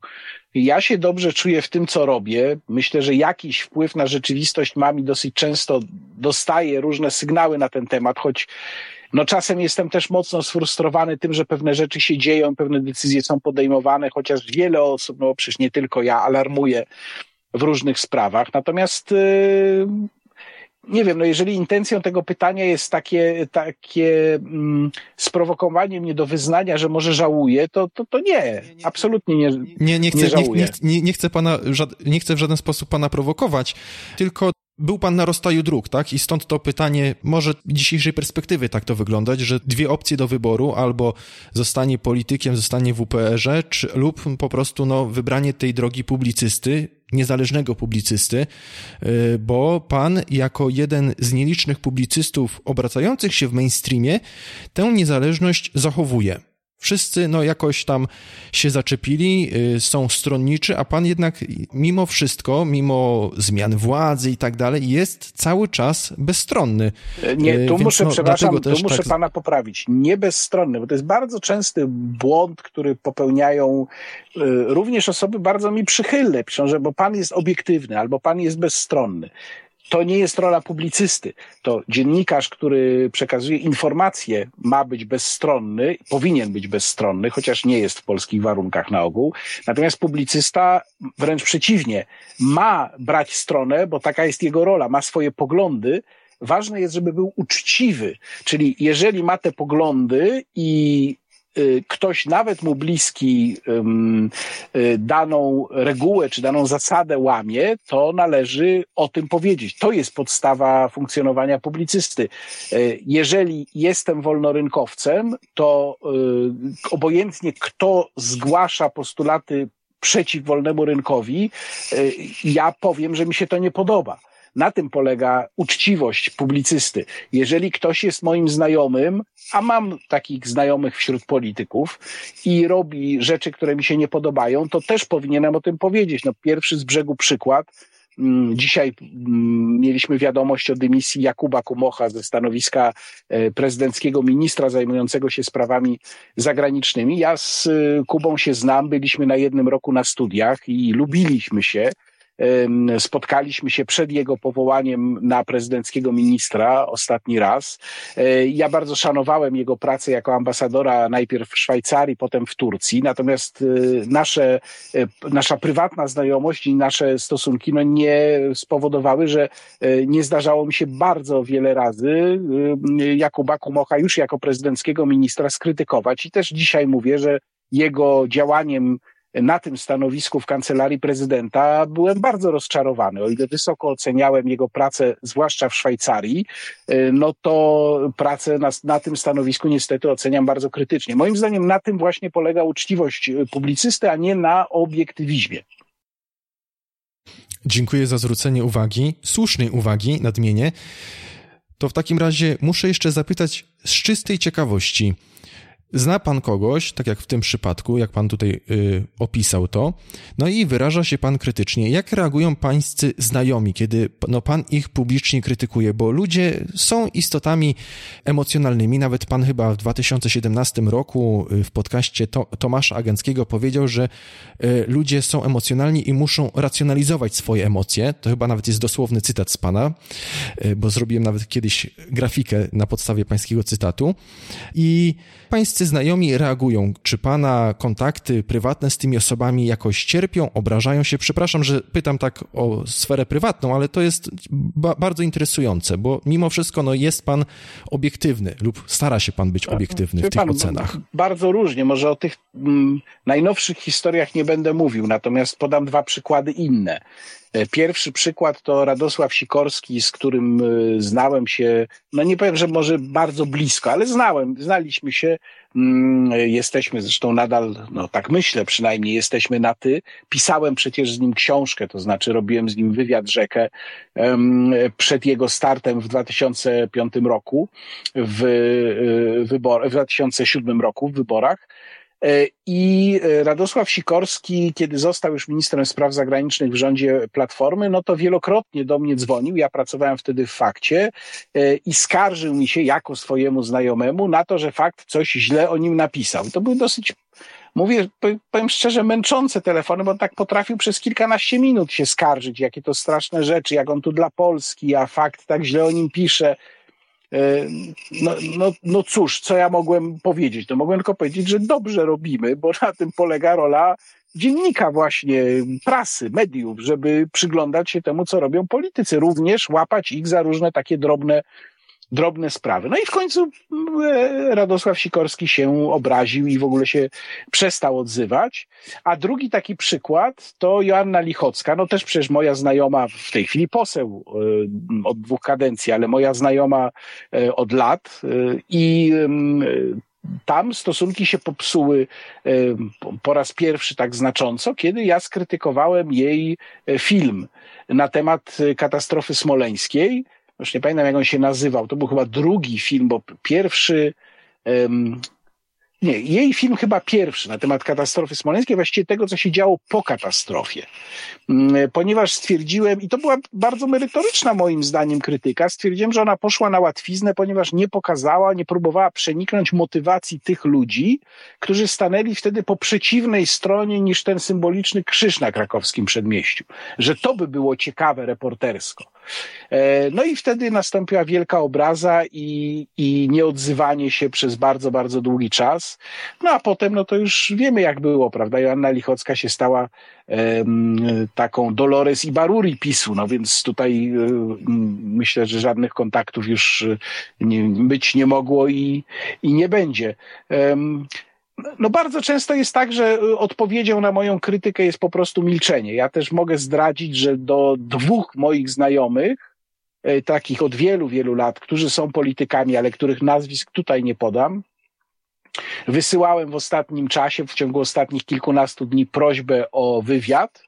Ja się dobrze czuję w tym, co robię. Myślę, że jakiś wpływ na rzeczywistość mam i dosyć często dostaję różne sygnały na ten temat, choć no czasem jestem też mocno sfrustrowany tym, że pewne rzeczy się dzieją, pewne decyzje są podejmowane, chociaż wiele osób, no przecież nie tylko ja, alarmuje w różnych sprawach. Natomiast yy, nie wiem, no jeżeli intencją tego pytania jest takie, takie mm, sprowokowanie mnie do wyznania, że może żałuję, to, to, to nie, absolutnie nie, nie, nie, chcę, nie, nie, nie, nie, chcę pana, nie chcę w żaden sposób pana prowokować, tylko był pan na rozstaju dróg, tak? I stąd to pytanie, może dzisiejszej perspektywy tak to wyglądać, że dwie opcje do wyboru, albo zostanie politykiem, zostanie w UPR-ze, czy, lub po prostu no, wybranie tej drogi publicysty, niezależnego publicysty, y, bo pan jako jeden z nielicznych publicystów obracających się w mainstreamie tę niezależność zachowuje. Wszyscy no jakoś tam się zaczepili, y, są stronniczy, a pan jednak mimo wszystko, mimo zmian władzy i tak dalej, jest cały czas bezstronny. Nie, y, tu Więc, muszę, no, przepraszam, tu muszę tak... pana poprawić. Nie bezstronny, bo to jest bardzo częsty błąd, który popełniają y, również osoby bardzo mi przychylne. Piszą, że bo pan jest obiektywny albo pan jest bezstronny to nie jest rola publicysty. To dziennikarz, który przekazuje informacje, ma być bezstronny, powinien być bezstronny, chociaż nie jest w polskich warunkach na ogół. Natomiast publicysta wręcz przeciwnie, ma brać stronę, bo taka jest jego rola, ma swoje poglądy, ważne jest, żeby był uczciwy. Czyli jeżeli ma te poglądy i ktoś nawet mu bliski y, daną regułę czy daną zasadę łamie, to należy o tym powiedzieć. To jest podstawa funkcjonowania publicysty. Y, jeżeli jestem wolnorynkowcem, to obojętnie kto zgłasza postulaty przeciw wolnemu rynkowi, ja powiem, że mi się to nie podoba. Na tym polega uczciwość publicysty. Jeżeli ktoś jest moim znajomym, a mam takich znajomych wśród polityków i robi rzeczy, które mi się nie podobają, to też powinienem o tym powiedzieć. No, pierwszy z brzegu przykład. Mm, dzisiaj mm, mieliśmy wiadomość o dymisji Jakuba Kumocha ze stanowiska e, prezydenckiego ministra zajmującego się sprawami zagranicznymi. Ja z e, Kubą się znam, byliśmy na jednym roku na studiach i lubiliśmy się. Spotkaliśmy się przed jego powołaniem na prezydenckiego ministra ostatni raz. E, ja bardzo szanowałem jego pracę jako ambasadora najpierw w Szwajcarii, potem w Turcji. Natomiast e, nasze, e, nasza prywatna znajomość i nasze stosunki no, nie spowodowały, że nie zdarzało mi się bardzo wiele razy Jakuba Kumocha już jako prezydenckiego ministra skrytykować. I też dzisiaj mówię, że jego działaniem na tym stanowisku w kancelarii prezydenta byłem bardzo rozczarowany. O ile wysoko oceniałem jego pracę, zwłaszcza w Szwajcarii, y, no to pracę na, na tym stanowisku niestety oceniam bardzo krytycznie. Moim zdaniem na tym właśnie polega uczciwość publicysty, a nie na obiektywizmie. Dziękuję za zwrócenie uwagi, słusznej uwagi, nadmienię. To w takim razie muszę jeszcze zapytać z czystej ciekawości. Zna pan kogoś, tak jak w tym przypadku, jak pan tutaj y, opisał to, no i wyraża się pan krytycznie. Jak reagują pańscy znajomi, kiedy no, pan ich publicznie krytykuje? Bo ludzie są istotami emocjonalnymi. Nawet pan chyba w 2017 roku y, w podcaście to, Tomasza Agenckiego powiedział, że y, ludzie są emocjonalni i muszą racjonalizować swoje emocje. To chyba nawet jest dosłowny cytat z pana, y, bo zrobiłem nawet kiedyś grafikę na podstawie pańskiego cytatu. I pańscy pańscy znajomi reagują? Czy pana kontakty prywatne z tymi osobami jakoś cierpią, obrażają się? Przepraszam, że pytam tak o sferę prywatną, ale to jest ba bardzo interesujące, bo mimo wszystko no, jest pan obiektywny lub stara się pan być tak. obiektywny w tych pan, ocenach. Bardzo różnie. Może o tych mm, najnowszych historiach nie będę mówił, natomiast podam dwa przykłady inne. E, pierwszy przykład to Radosław Sikorski, z którym e, znałem się, no nie powiem, że może bardzo blisko, ale znałem, znaliśmy się. Mm, jesteśmy zresztą nadal, no tak myślę przynajmniej, jesteśmy na ty. Pisałem przecież z nim książkę, to znaczy robiłem z nim wywiad rzekę przed jego startem w 2005 roku, w, e, wybor- w 2007 roku w wyborach. E, I e, Radosław Sikorski, kiedy został już ministrem spraw zagranicznych w rządzie Platformy, no to wielokrotnie do mnie dzwonił. Ja pracowałem wtedy w fakcie e, i skarżył mi się jako swojemu znajomemu na to, że fakt coś źle o nim napisał. To był dosyć mówię, powiem szczerze, męczące telefony, bo on tak potrafił przez kilkanaście minut się skarżyć, jakie to straszne rzeczy, jak on tu dla Polski, a fakt tak źle o nim pisze. No, no, no cóż, co ja mogłem powiedzieć? To mogłem tylko powiedzieć, że dobrze robimy, bo na tym polega rola dziennika właśnie, prasy, mediów, żeby przyglądać się temu, co robią politycy, również łapać ich za różne takie drobne drobne sprawy. No i w końcu e, Radosław Sikorski się obraził i w ogóle się przestał odzywać. A drugi taki przykład to Joanna Lichocka, no też przecież moja znajoma, w tej chwili poseł e, od dwóch kadencji, ale moja znajoma e, od lat i tam stosunki się popsuły po raz pierwszy tak znacząco, kiedy ja skrytykowałem jej film na temat katastrofy smoleńskiej, już nie pamiętam jak on się nazywał, to był chyba drugi film, bo pierwszy, um, nie, jej film chyba pierwszy na temat katastrofy smoleńskiej, właściwie tego, co się działo po katastrofie. Mm, ponieważ stwierdziłem, i to była bardzo merytoryczna moim zdaniem krytyka, stwierdziłem, że ona poszła na łatwiznę, ponieważ nie pokazała, nie próbowała przeniknąć motywacji tych ludzi, którzy stanęli wtedy po przeciwnej stronie niż ten symboliczny krzyż na krakowskim przedmieściu. Że to by było ciekawe reportersko. E, no i wtedy nastąpiła wielka obraza i, i nieodzywanie się przez bardzo, bardzo długi czas. No a potem, no to już wiemy jak było, prawda? Joanna Lichocka się stała um, taką Dolores i Baruri PiSu, no więc tutaj um, myślę, że żadnych kontaktów już nie, być nie mogło i, i nie będzie. Um, no bardzo często jest tak, że odpowiedzią na moją krytykę jest po prostu milczenie. Ja też mogę zdradzić, że do dwóch moich znajomych, e, takich od wielu, wielu lat, którzy są politykami, ale których nazwisk tutaj nie podam, wysyłałem w ostatnim czasie, w ciągu ostatnich kilkunastu dni prośbę o wywiad.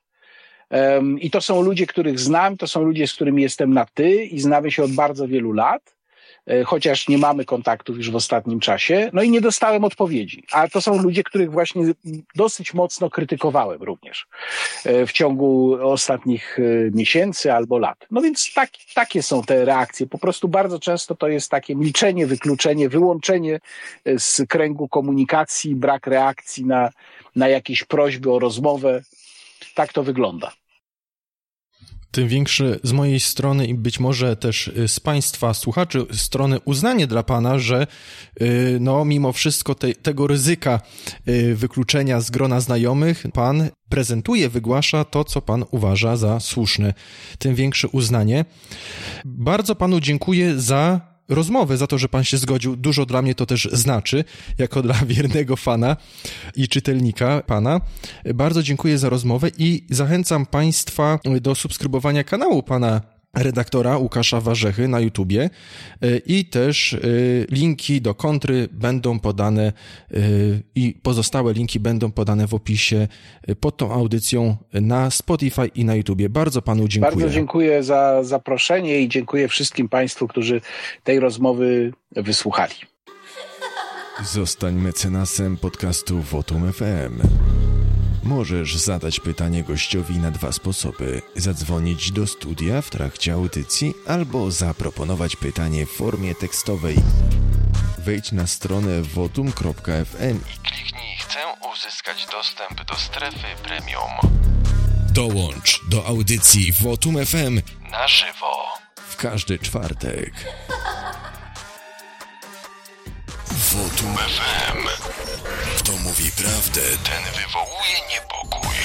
I to są ludzie, których znam, to są ludzie, z którymi jestem na ty i znamy się od bardzo wielu lat. E, chociaż nie mamy kontaktów już w ostatnim czasie, no i nie dostałem odpowiedzi. A to są ludzie, których właśnie dosyć mocno krytykowałem również e, w ciągu ostatnich e, miesięcy albo lat. No więc tak, takie są te reakcje. Po prostu bardzo często to jest takie milczenie, wykluczenie, wyłączenie z kręgu komunikacji, brak reakcji na, na jakieś prośby o rozmowę. Tak to wygląda tym większe z mojej strony i być może też y, z Państwa słuchaczy strony uznanie dla Pana, że y, no, mimo wszystko te, tego ryzyka y, wykluczenia z grona znajomych, Pan prezentuje, wygłasza to, co Pan uważa za słuszne. Tym większe uznanie. Bardzo Panu dziękuję za rozmowę, za to, że pan się zgodził. Dużo dla mnie to też znaczy, jako dla [LAUGHS] wiernego fana i czytelnika pana. Bardzo dziękuję za rozmowę i zachęcam państwa do subskrybowania kanału pana redaktora Łukasza Warzechy na YouTubie e, i też e, linki do kontry będą podane e, i pozostałe linki będą podane w opisie pod tą audycją na Spotify i na YouTubie. Bardzo panu dziękuję. Bardzo dziękuję za zaproszenie i dziękuję wszystkim państwu, którzy tej rozmowy wysłuchali. Zostań mecenasem podcastu Votum FM. Możesz zadać pytanie gościowi na dwa sposoby: zadzwonić do studia w trakcie audycji albo zaproponować pytanie w formie tekstowej. Wejdź na stronę votum.fm i kliknij Chcę uzyskać dostęp do strefy premium. Dołącz do audycji Votum FM na żywo w każdy czwartek. Wotum FM. Kto mówi prawdę, ten wywołuje niepokój.